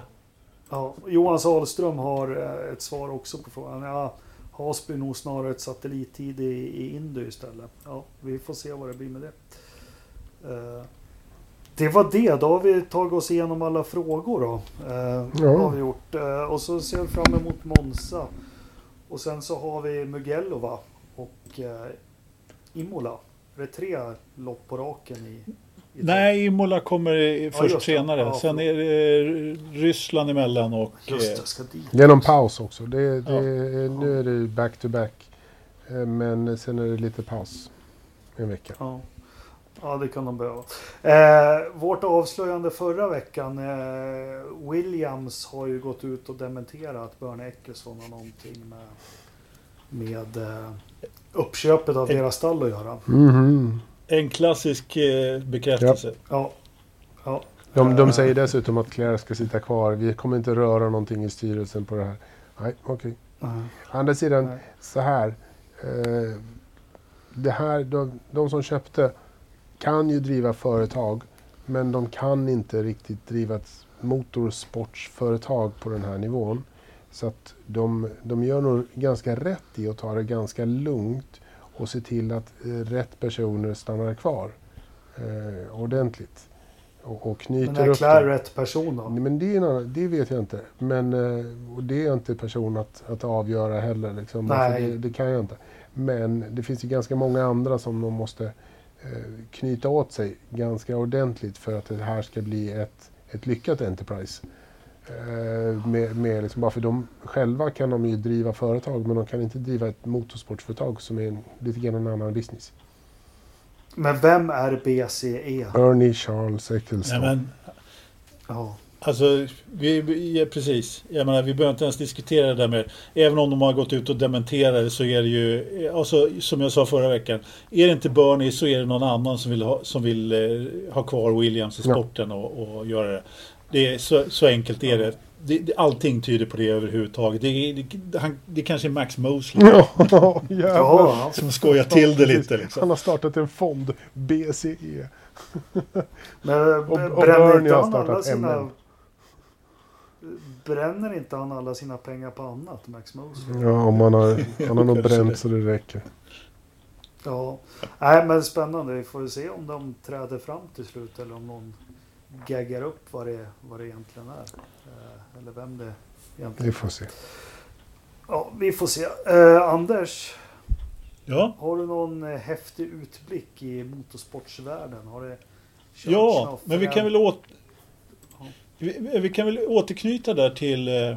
A: ja, Johan Sahlström har eh, ett svar också på frågan. Ja, Hasby är nog snarare ett satellittid i, i Indy istället. Ja, vi får se vad det blir med det. Eh, det var det. Då har vi tagit oss igenom alla frågor då. Eh,
B: Ja.
A: har vi gjort. Eh, och så ser vi fram emot Monza. Och sen så har vi Mugello va? Och eh, Imola. Är det tre lopp på raken i? i
C: Nej, Imola kommer i- först
A: det.
C: senare.
A: Ja,
C: Sen är det Ryssland emellan och...
A: Just
C: eh,
A: det, ska dit.
B: Det är någon paus också. Det, det,
C: Ja.
B: Nu är det back to back. Eh, Men sen är det lite paus. En vecka.
A: Ja. ja, det kan de behöva. Eh, vårt avslöjande förra veckan. Eh, Williams har ju gått ut och dementerat att Bernie Eccleston har någonting med, med eh, uppköpet av
C: Eh.
A: deras stall att göra.
B: Mhm.
C: En klassisk eh, bekräftelse.
A: Ja. ja.
B: De, de
A: Eh,
B: säger dessutom att Claire ska sitta kvar. Vi kommer inte röra någonting i styrelsen på det här. Nej, okej.
A: nej,
B: Å andra sidan,
A: nej.
B: så här. Eh, det här de, de som köpte kan ju driva företag. Men de kan inte riktigt driva ett motorsportsföretag på den här nivån. Så att de, de gör nog ganska rätt i att ta det ganska lugnt och se till att eh, rätt personer stannar kvar eh, ordentligt. Och, och knyter
A: Men är Claire rätt person då?
B: Nej, Men det, annan, det vet jag inte. Men eh, och det är inte person att, att avgöra heller. Liksom.
A: Nej.
B: Alltså, det, det kan jag inte. Men det finns ju ganska många andra som de måste knyta åt sig ganska ordentligt för att det här ska bli ett, ett lyckat Enterprise. Eh, med, med liksom, bara för de själva kan de ju driva företag men de kan inte driva ett motorsportföretag som är en, lite grann en annan business.
A: Men vem är BCE?
B: Ernie Charles Eccleston.
C: Men,
A: Ja.
C: Alltså, vi, ja, precis. Jag menar, vi behöver inte ens diskutera det där med... Även om de har gått ut och dementerat det så är det ju... Alltså, som jag sa förra veckan. Är det inte Bernie så är det någon annan som vill ha, som vill, eh, ha kvar Williams i
B: Ja.
C: sporten och, och göra det. det är, så, så enkelt är det. Det, det. Allting tyder på det överhuvudtaget. Det, är- det, han, det kanske är Max Mosley
B: Ja, jävlar.
A: Ja,
C: som skojar till det lite. Liksom.
B: Han har startat en fond, BCE.
A: Men
B: Och- och
A: bränner
B: Bernie har startat. MN.
A: Bränner inte han alla sina pengar på annat, Max Mosley?
B: Ja, om man har, han har nog bränt så det räcker.
A: Ja. Nej, men spännande. Vi får se om de träder fram till slut eller om någon gaggar upp vad det, vad det egentligen är. Eh, Eller vem det
B: Vi
A: egentligen
B: får se.
A: Ja, vi får se. Eh, Anders,
C: Ja.
A: har du någon eh, häftig utblick i motorsportsvärlden? Har det
C: Ja, men vi kan, väl åt... Vi, vi kan väl återknyta där till... eh,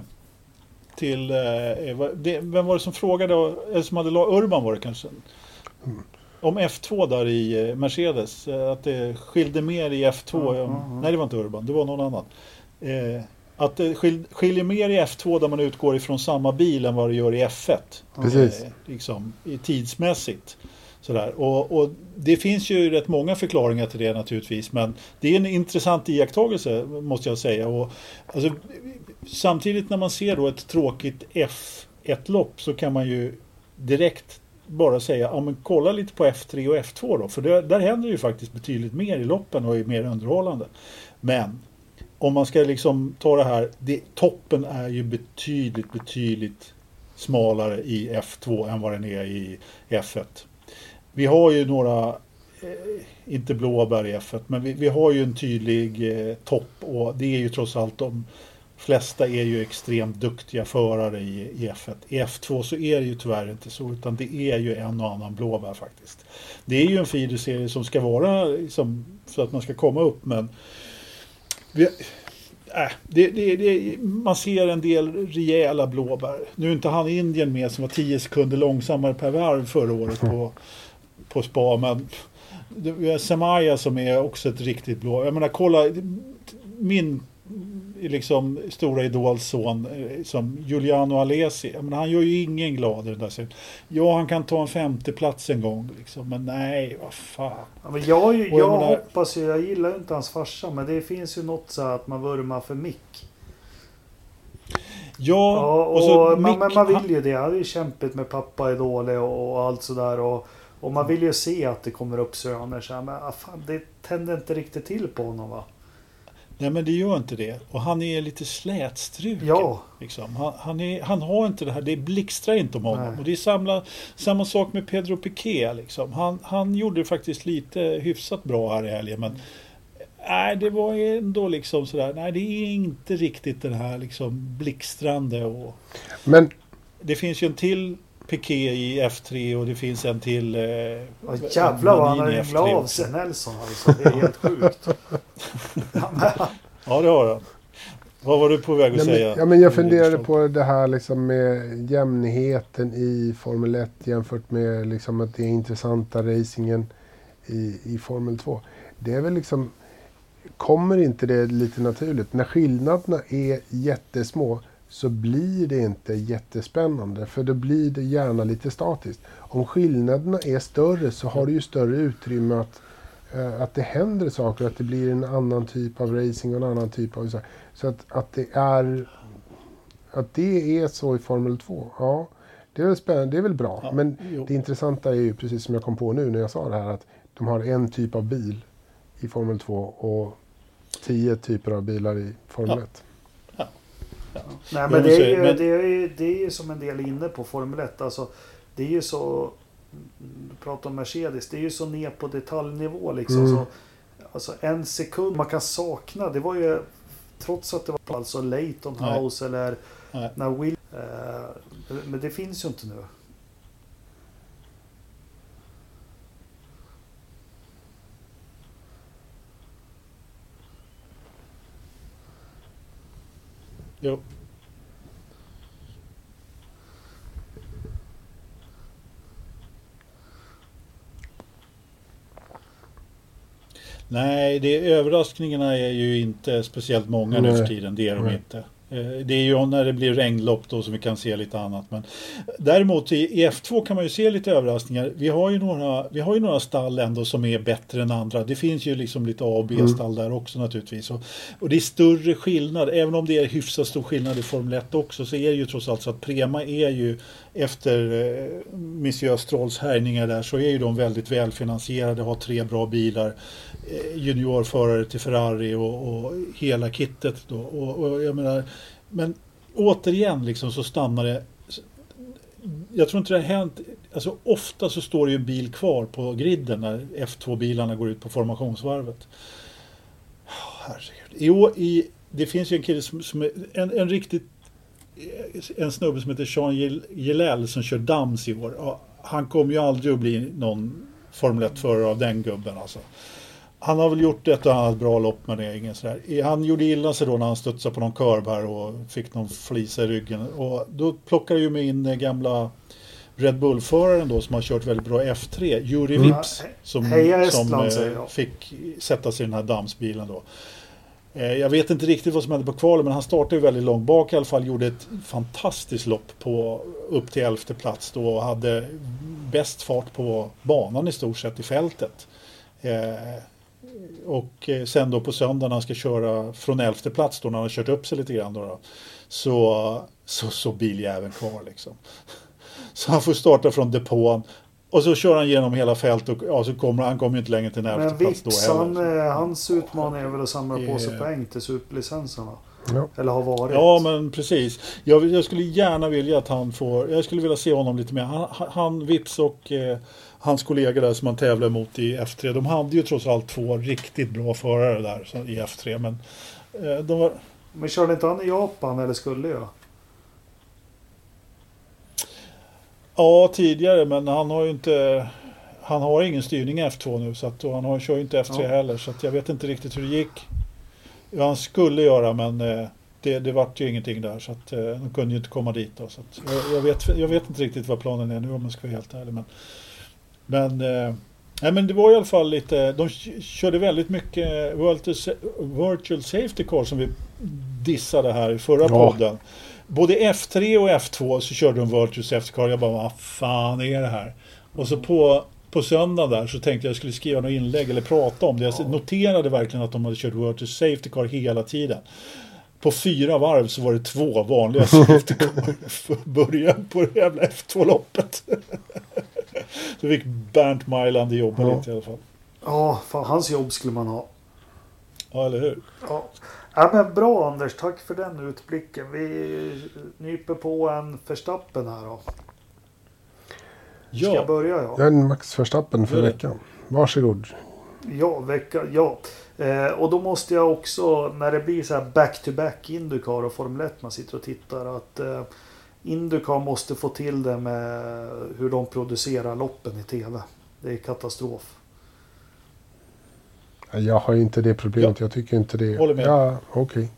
C: till eh, det, vem var det som frågade? Eller som hade Urban var det kanske?
B: Mm.
C: Om F2 där i eh, Mercedes. eh, Att det skilde mer i F2.
A: Ja,
C: om-
A: ja, ja.
C: Nej, det var inte Urban. Det var någon annan. Eh, att det skil, skiljer mer i F2 där man utgår ifrån samma bil än vad det gör i F1.
B: Precis.
C: Eh, liksom, i tidsmässigt. Sådär. Och, och det finns ju rätt många förklaringar till det naturligtvis. Men det är en intressant iakttagelse måste jag säga. Och, alltså, samtidigt när man ser då ett tråkigt F1-lopp så kan man ju direkt bara säga, ja men kolla lite på F3 och F2 då. För där, där händer ju faktiskt betydligt mer i loppen och är mer underhållande. Men om man ska liksom ta det här, det, toppen är ju betydligt, betydligt smalare i F2 än vad den är i F1. Vi har ju några, eh, inte blåbär i F1, men vi, vi har ju en tydlig eh, topp och det är ju trots allt de flesta är ju extremt duktiga förare i, i F1. I F2 så är det ju tyvärr inte så, utan det är ju en och annan blåbär faktiskt. Det är ju en feederserie som ska vara liksom, så att man ska komma upp, men vi, äh, det, det, det, man ser en del rejäla blåbär. Nu är inte han Indien med som var 10 sekunder långsammare per varv förra året på, på spa, men Semaya som är också ett riktigt blå. Jag menar, kolla min liksom stora idolson eh, som Giuliano Alesi. Menar, han gör ju ingen glad i den där serien. Ja, han kan ta en femteplats en gång, liksom, men nej, vad fan.
A: Ja, men jag, jag,
C: jag menar-
A: hoppas ju, jag gillar ju inte hans farsa, men det finns ju något så att man vurmar för Mick.
C: Ja,
A: Ja, och,
C: och så
A: man,
C: Mick,
A: men man vill ju det. Han är ju kämpigt med pappa är dålig och, och allt sådär. Och, och man vill ju se att det kommer upp söner. Så här, men ah, fan, det tänder inte riktigt till på honom va?
C: Nej men det gör inte det. Och han är lite slätstruken.
A: Ja.
C: Liksom. Han, han, är, han har inte det här, det blixtrar inte om honom.
A: Nej.
C: Och det är samma, samma sak med Pedro Piqué. Liksom. Han, han gjorde det faktiskt lite hyfsat bra här i helgen. Men nej, det var ändå liksom sådär. Nej, det är inte riktigt den här liksom blixtrande. Och,
B: Men
C: det finns ju en till Piqué i F3 och det finns en till... Eh,
A: Ja, jävlar vad han har
C: Manin i
A: ringlat
C: F3
A: av sig Nelson alltså. Det är helt sjukt. Ja,
C: Ja, det har han. Vad var du på väg att
B: Nej,
C: säga?
B: men, ja, men jag funderade på det här liksom med jämnheten i Formel 1 jämfört med liksom att det är intressanta racingen i, i Formel 2. Det är väl liksom, kommer inte det lite naturligt? När skillnaderna är jättesmå så blir det inte jättespännande för då blir det gärna lite statiskt. Om skillnaderna är större så har du ju större utrymme att, eh, att det händer saker, att det blir en annan typ av racing och en annan typ av... Så, så att, att det är... Att det är så i Formel 2, ja. Det är väl spännande, det är väl bra.
C: Ja,
B: Men
C: jo.
B: det intressanta är ju precis som jag kom på nu när jag sa det här att de har en typ av bil i Formel 2 och tio typer av bilar i Formel
C: Ja.
B: 1.
A: Nej, men det, är ju,
C: men-
A: det, är ju, det är ju som en del inne på Formel 1. Alltså, det är ju så... Du pratar om Mercedes. Det är ju så ner på detaljnivå liksom.
B: Mm.
A: Så, alltså en sekund man kan sakna. Det var ju... Trots att det var alltså Leighton
C: Nej.
A: House eller
C: Nej.
A: när Will... Eh, men det finns ju inte nu.
C: Jo. Nej, det, överraskningarna är ju inte speciellt många nu för tiden. Det är de
B: Nej.
C: inte. Eh, Det är ju när det blir regnlopp då som vi kan se lite annat. Men däremot i, i F2 kan man ju se lite överraskningar. Vi har ju några, vi har ju några stall ändå som är bättre än andra. Det finns ju liksom lite A och B-stall där också naturligtvis. Och, och det är större skillnad. Även om det är hyfsat stor skillnad i Formel 1 också så är det ju trots allt så att Prema är ju efter eh, Monsieur Strolls härjningar där så är ju de väldigt välfinansierade, har tre bra bilar, eh, juniorförare till Ferrari och, och hela kittet då. Och, och jag menar, men återigen liksom så stannar det jag tror inte det har hänt. Alltså ofta så står det ju en bil kvar på griden när F2-bilarna går ut på formationsvarvet. Oh, herregud. I, år- i, det finns ju en kille som, som är en, en riktigt en snubbe som heter Sean Gill- Gillell som kör Dams i år. Han kommer ju aldrig att bli någon Formel 1-förare av den gubben alltså. Han har väl gjort ett och annat bra lopp men det ingen sådär. Han gjorde illa sig då när han studsade på någon kurv här och fick någon flisa i ryggen. Och då plockade ju med in gamla Red Bull-föraren då som har kört väldigt bra F3, Juri
B: Mm.
C: Vips. Som, som
A: Estland,
C: eh, fick sätta sig i den här Damsbilen då. Eh, jag vet inte riktigt vad som hände på kvalet men han startade ju väldigt långt bak i alla fall. Gjorde ett fantastiskt lopp på upp till elfte plats då och hade bäst fart på banan i stort sett i fältet. Eh, och eh, sen då på söndag när han ska köra från elfte plats då när han har kört upp sig lite grann då, då så, så, så biljäveln kvar liksom. Så han får starta från depån och så kör han genom hela fältet och ja, så kommer han kommer ju inte längre till
A: Men
C: elfte plats då heller.
A: han, eh, hans utmaning är väl att samla på sig
C: Eh.
A: poäng till superlicenserna.
B: Ja.
A: Eller har varit.
C: Ja men precis. Jag, jag skulle gärna vilja att han får, jag skulle vilja se honom lite mer. Han, han- han Vips och eh, hans kollega där som han tävlar mot i F3. De hade ju trots allt två riktigt bra förare där så- i F3. Men eh, de var,
A: Men körde inte han i Japan eller skulle jag?
C: Ja tidigare men han har ju inte han har ingen styrning i F2 nu så att, och han har, kör ju inte F3
A: Ja.
C: heller så jag vet inte riktigt hur det gick. Ja, han skulle göra men eh, det, det vart ju ingenting där så att eh, de kunde ju inte komma dit då. Så att, jag, jag, vet, jag vet inte riktigt vad planen är nu om jag ska vara helt ärlig. Men, men, eh, nej, men det var i alla fall lite, de körde väldigt mycket virtual, virtual safety car som vi dissade här i förra
B: Ja.
C: podden. Både F3 och F2 så körde de virtual safety car. Jag bara, vad fan är det här? Och så på, på söndag där så tänkte jag skulle skriva något inlägg eller prata om det. Jag noterade verkligen att de hade kört virtual safety car hela tiden. På fyra varv så var det två vanliga safety car för början på det jävla F2-loppet. Så fick Bernt Mailand jobba
B: Ja.
C: lite i alla fall.
A: Ja, fan hans jobb skulle man ha.
C: Ja, eller hur?
A: Ja. Ja, men bra Anders. Tack för den utblicken. Vi nyper på en förstappen här då. Ska jag
C: Ja,
A: börja ja?
B: En Max Verstappen för veckan. Varsågod.
A: Ja, vecka, ja. Eh, och då måste jag också, när det blir så här back-to-back Indycar och Formel 1 man sitter och tittar, att eh, Indycar måste få till det med hur de producerar loppen i TV. Det är katastrof.
B: Jag har inte det problemet. Jag tycker inte det.
C: Håller med.
B: Ja, okej.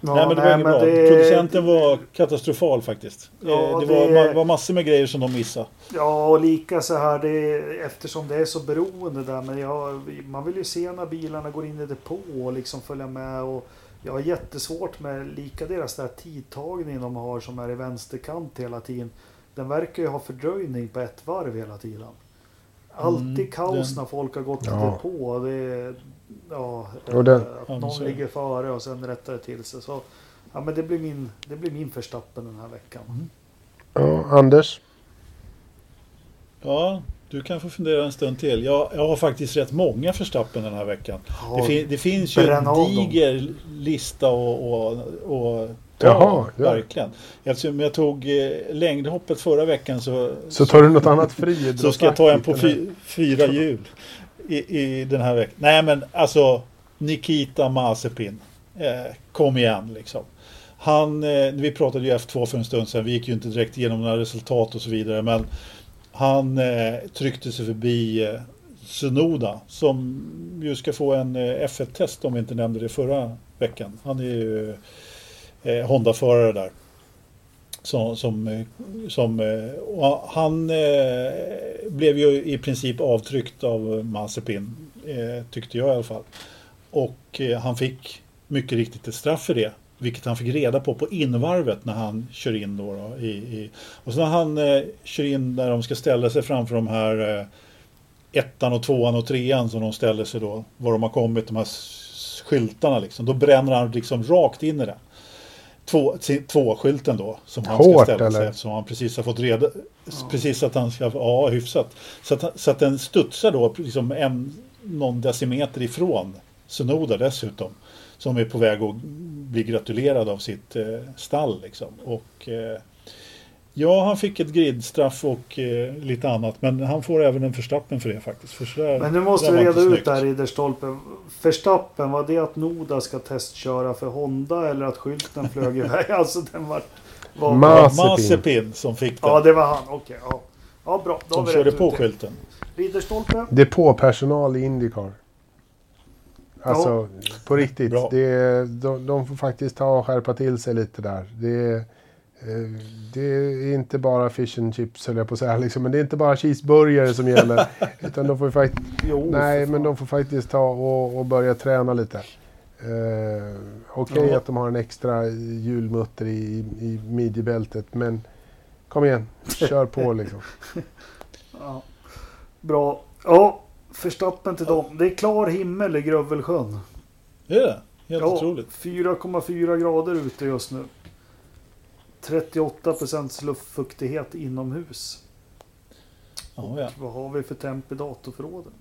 A: Ja,
C: nej men det var inget bra.
A: det-
C: Producenten var katastrofal faktiskt.
A: Ja,
C: Eh, det,
A: det-
C: Var, var massor med grejer som de missade.
A: Ja, och lika så här, det eftersom det är så beroende där. Men jag, man vill ju se när bilarna går in i depå och liksom följa med. Och jag har jättesvårt med lika deras där tidtagning de har som är i vänsterkant hela tiden. Den verkar ju ha fördröjning på ett varv hela tiden. Alltid
C: Mm,
A: kaos
C: den-
A: när folk har gått
B: Ja.
A: depå. Det är, ja,
B: Och den-
A: att
C: så
A: någon
C: det.
A: ligger före och sen rättar det till sig. Så, ja, men det blir min, det blir min förstappen den här veckan.
B: Ja, Anders.
C: Ja, du kan få fundera en stund till. Jag, jag har faktiskt rätt många förstappen den här veckan.
A: Ja,
C: Det, fin, det finns ju en
A: av dem.
C: diger lista och, och, och
B: Jaha, ja.
C: verkligen. Eftersom jag tog eh, längdhoppet förra veckan så,
B: Så tar du något annat fri.
C: så ska jag ta en på fy, fyra hjul i, i den här veckan. Nej men alltså Nikita Mazepin. Eh, kom igen liksom. Han, eh, vi pratade ju F2 för en stund sedan. Vi gick ju inte direkt igenom några resultat och så vidare. Men han eh, tryckte sig förbi eh, Sunoda som ju ska få en eh, F1-test om vi inte nämnde det förra veckan. Han är ju eh, Honda-förare där. Som, som, eh, som, eh, och han eh, blev ju i princip avtryckt av Mazepin, eh, tyckte jag i alla fall. Och eh, han fick mycket riktigt ett straff för det. Vilket han fick reda på på invarvet när han kör in då. då i, i, och så när han eh, kör in där de ska ställa sig framför de här eh, ettan och tvåan och trean som de ställer sig då. Var de har kommit, de här skyltarna liksom. Då bränner han liksom rakt in i det. Två, tvåskylten då. Som han ska
B: Hårt,
C: ställa sig eftersom han precis har fått reda. Precis att han ska, ja hyfsat. Så att, så att den studsar då liksom en, någon decimeter ifrån Sunoda dessutom. Som är på väg att bli gratulerad av sitt eh, stall liksom. Och eh, Ja, han fick ett gridstraff och eh, lite annat. Men han får även en förstappen för det faktiskt. För så där-
A: Men nu måste
C: det
A: vi reda ut
C: snyggt.
A: där Ridderstolpe. Förstappen, var det att Noda ska testköra för Honda eller att skylten flög iväg? Alltså den var... var
B: Ma-
C: Ja,
B: Mazepin.
C: Mazepin som fick den.
A: ja, det var han. Okej, ja. Ja, bra. Då
C: som körde på
A: det.
C: skylten.
A: Ridderstolpe.
B: Depåpersonal i Indycar. Alltså, på riktigt. Det, är- de, de får faktiskt ta och skärpa till sig lite där. Det, är, det är inte bara fish and chips, höll jag på att säga. Liksom. Men det är inte bara cheeseburgare som gäller. utan de får faktiskt,
A: Jo,
B: nej, men de får faktiskt ta och, och börja träna lite. Eh, Okej
C: Ja.
B: att de har en extra hjulmutter i, i midjebältet, men kom igen, kör på liksom.
A: Ja. Bra. Ja, Förstappen till dem. Det är klar himmel i Grövelsjön.
C: Det är det. Helt
A: Ja,
C: otroligt.
A: 4,4 grader ute just nu. 38 procents luftfuktighet inomhus.
C: Ja, ja.
A: Vad har vi för temp i datorförrådet?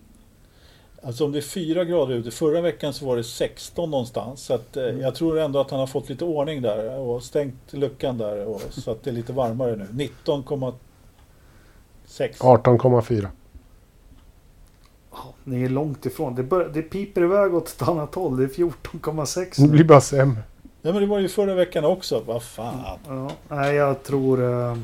C: Alltså om det är fyra grader ute. Förra veckan så var det 16 någonstans. Så att, eh,
A: Mm.
C: jag tror ändå att han har fått lite ordning där och stängt luckan där. Och, så att det är lite varmare nu. 19,6.
B: 18,4.
A: Ja, ni är långt ifrån. Det, bör, det piper iväg åt ett annat håll. Det är 14,6
B: Det blir bara sämre.
C: Ja men det var ju förra veckan också. Vad fan.
A: Ja, nej, jag tror... ja,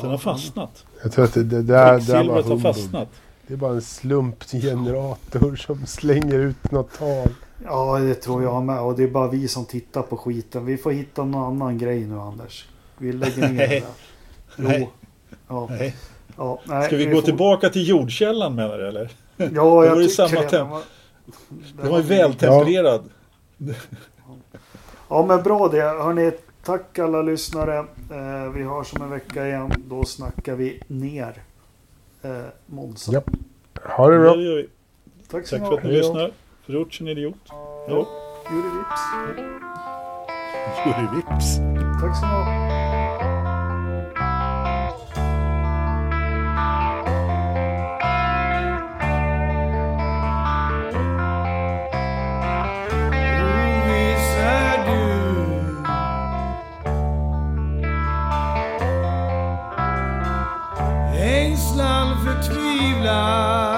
C: Den har fastnat.
B: Jag tror att det, det där, där var
C: har fastnat.
B: Det är bara en slumpgenerator som slänger ut något tal.
A: Ja, det tror jag med. Och det är bara vi som tittar på skiten. Vi får hitta någon annan grej nu, Anders. Vi lägger ner
C: Nej.
A: det. Jo.
C: Nej.
A: Ja,
C: Nej.
A: ja, nej,
C: Ska vi gå
A: får-
C: tillbaka till jordkällan menar du eller?
A: Ja,
C: Det
A: jag
C: var ju
A: tycker det. var,
C: Den var ju vältempererad.
A: Ja, men bra det. Hörni, tack alla lyssnare. Eh, vi hörs om en vecka igen. Då snackar vi ner eh, Monza.
B: Ja. Ha det bra.
C: Det gör vi.
A: Tack så
C: Tack för
A: mycket.
C: att ni lyssnar. Fruits en idiot. Då.
A: Juri Vips.
C: Vips.
A: Tack så mycket. love.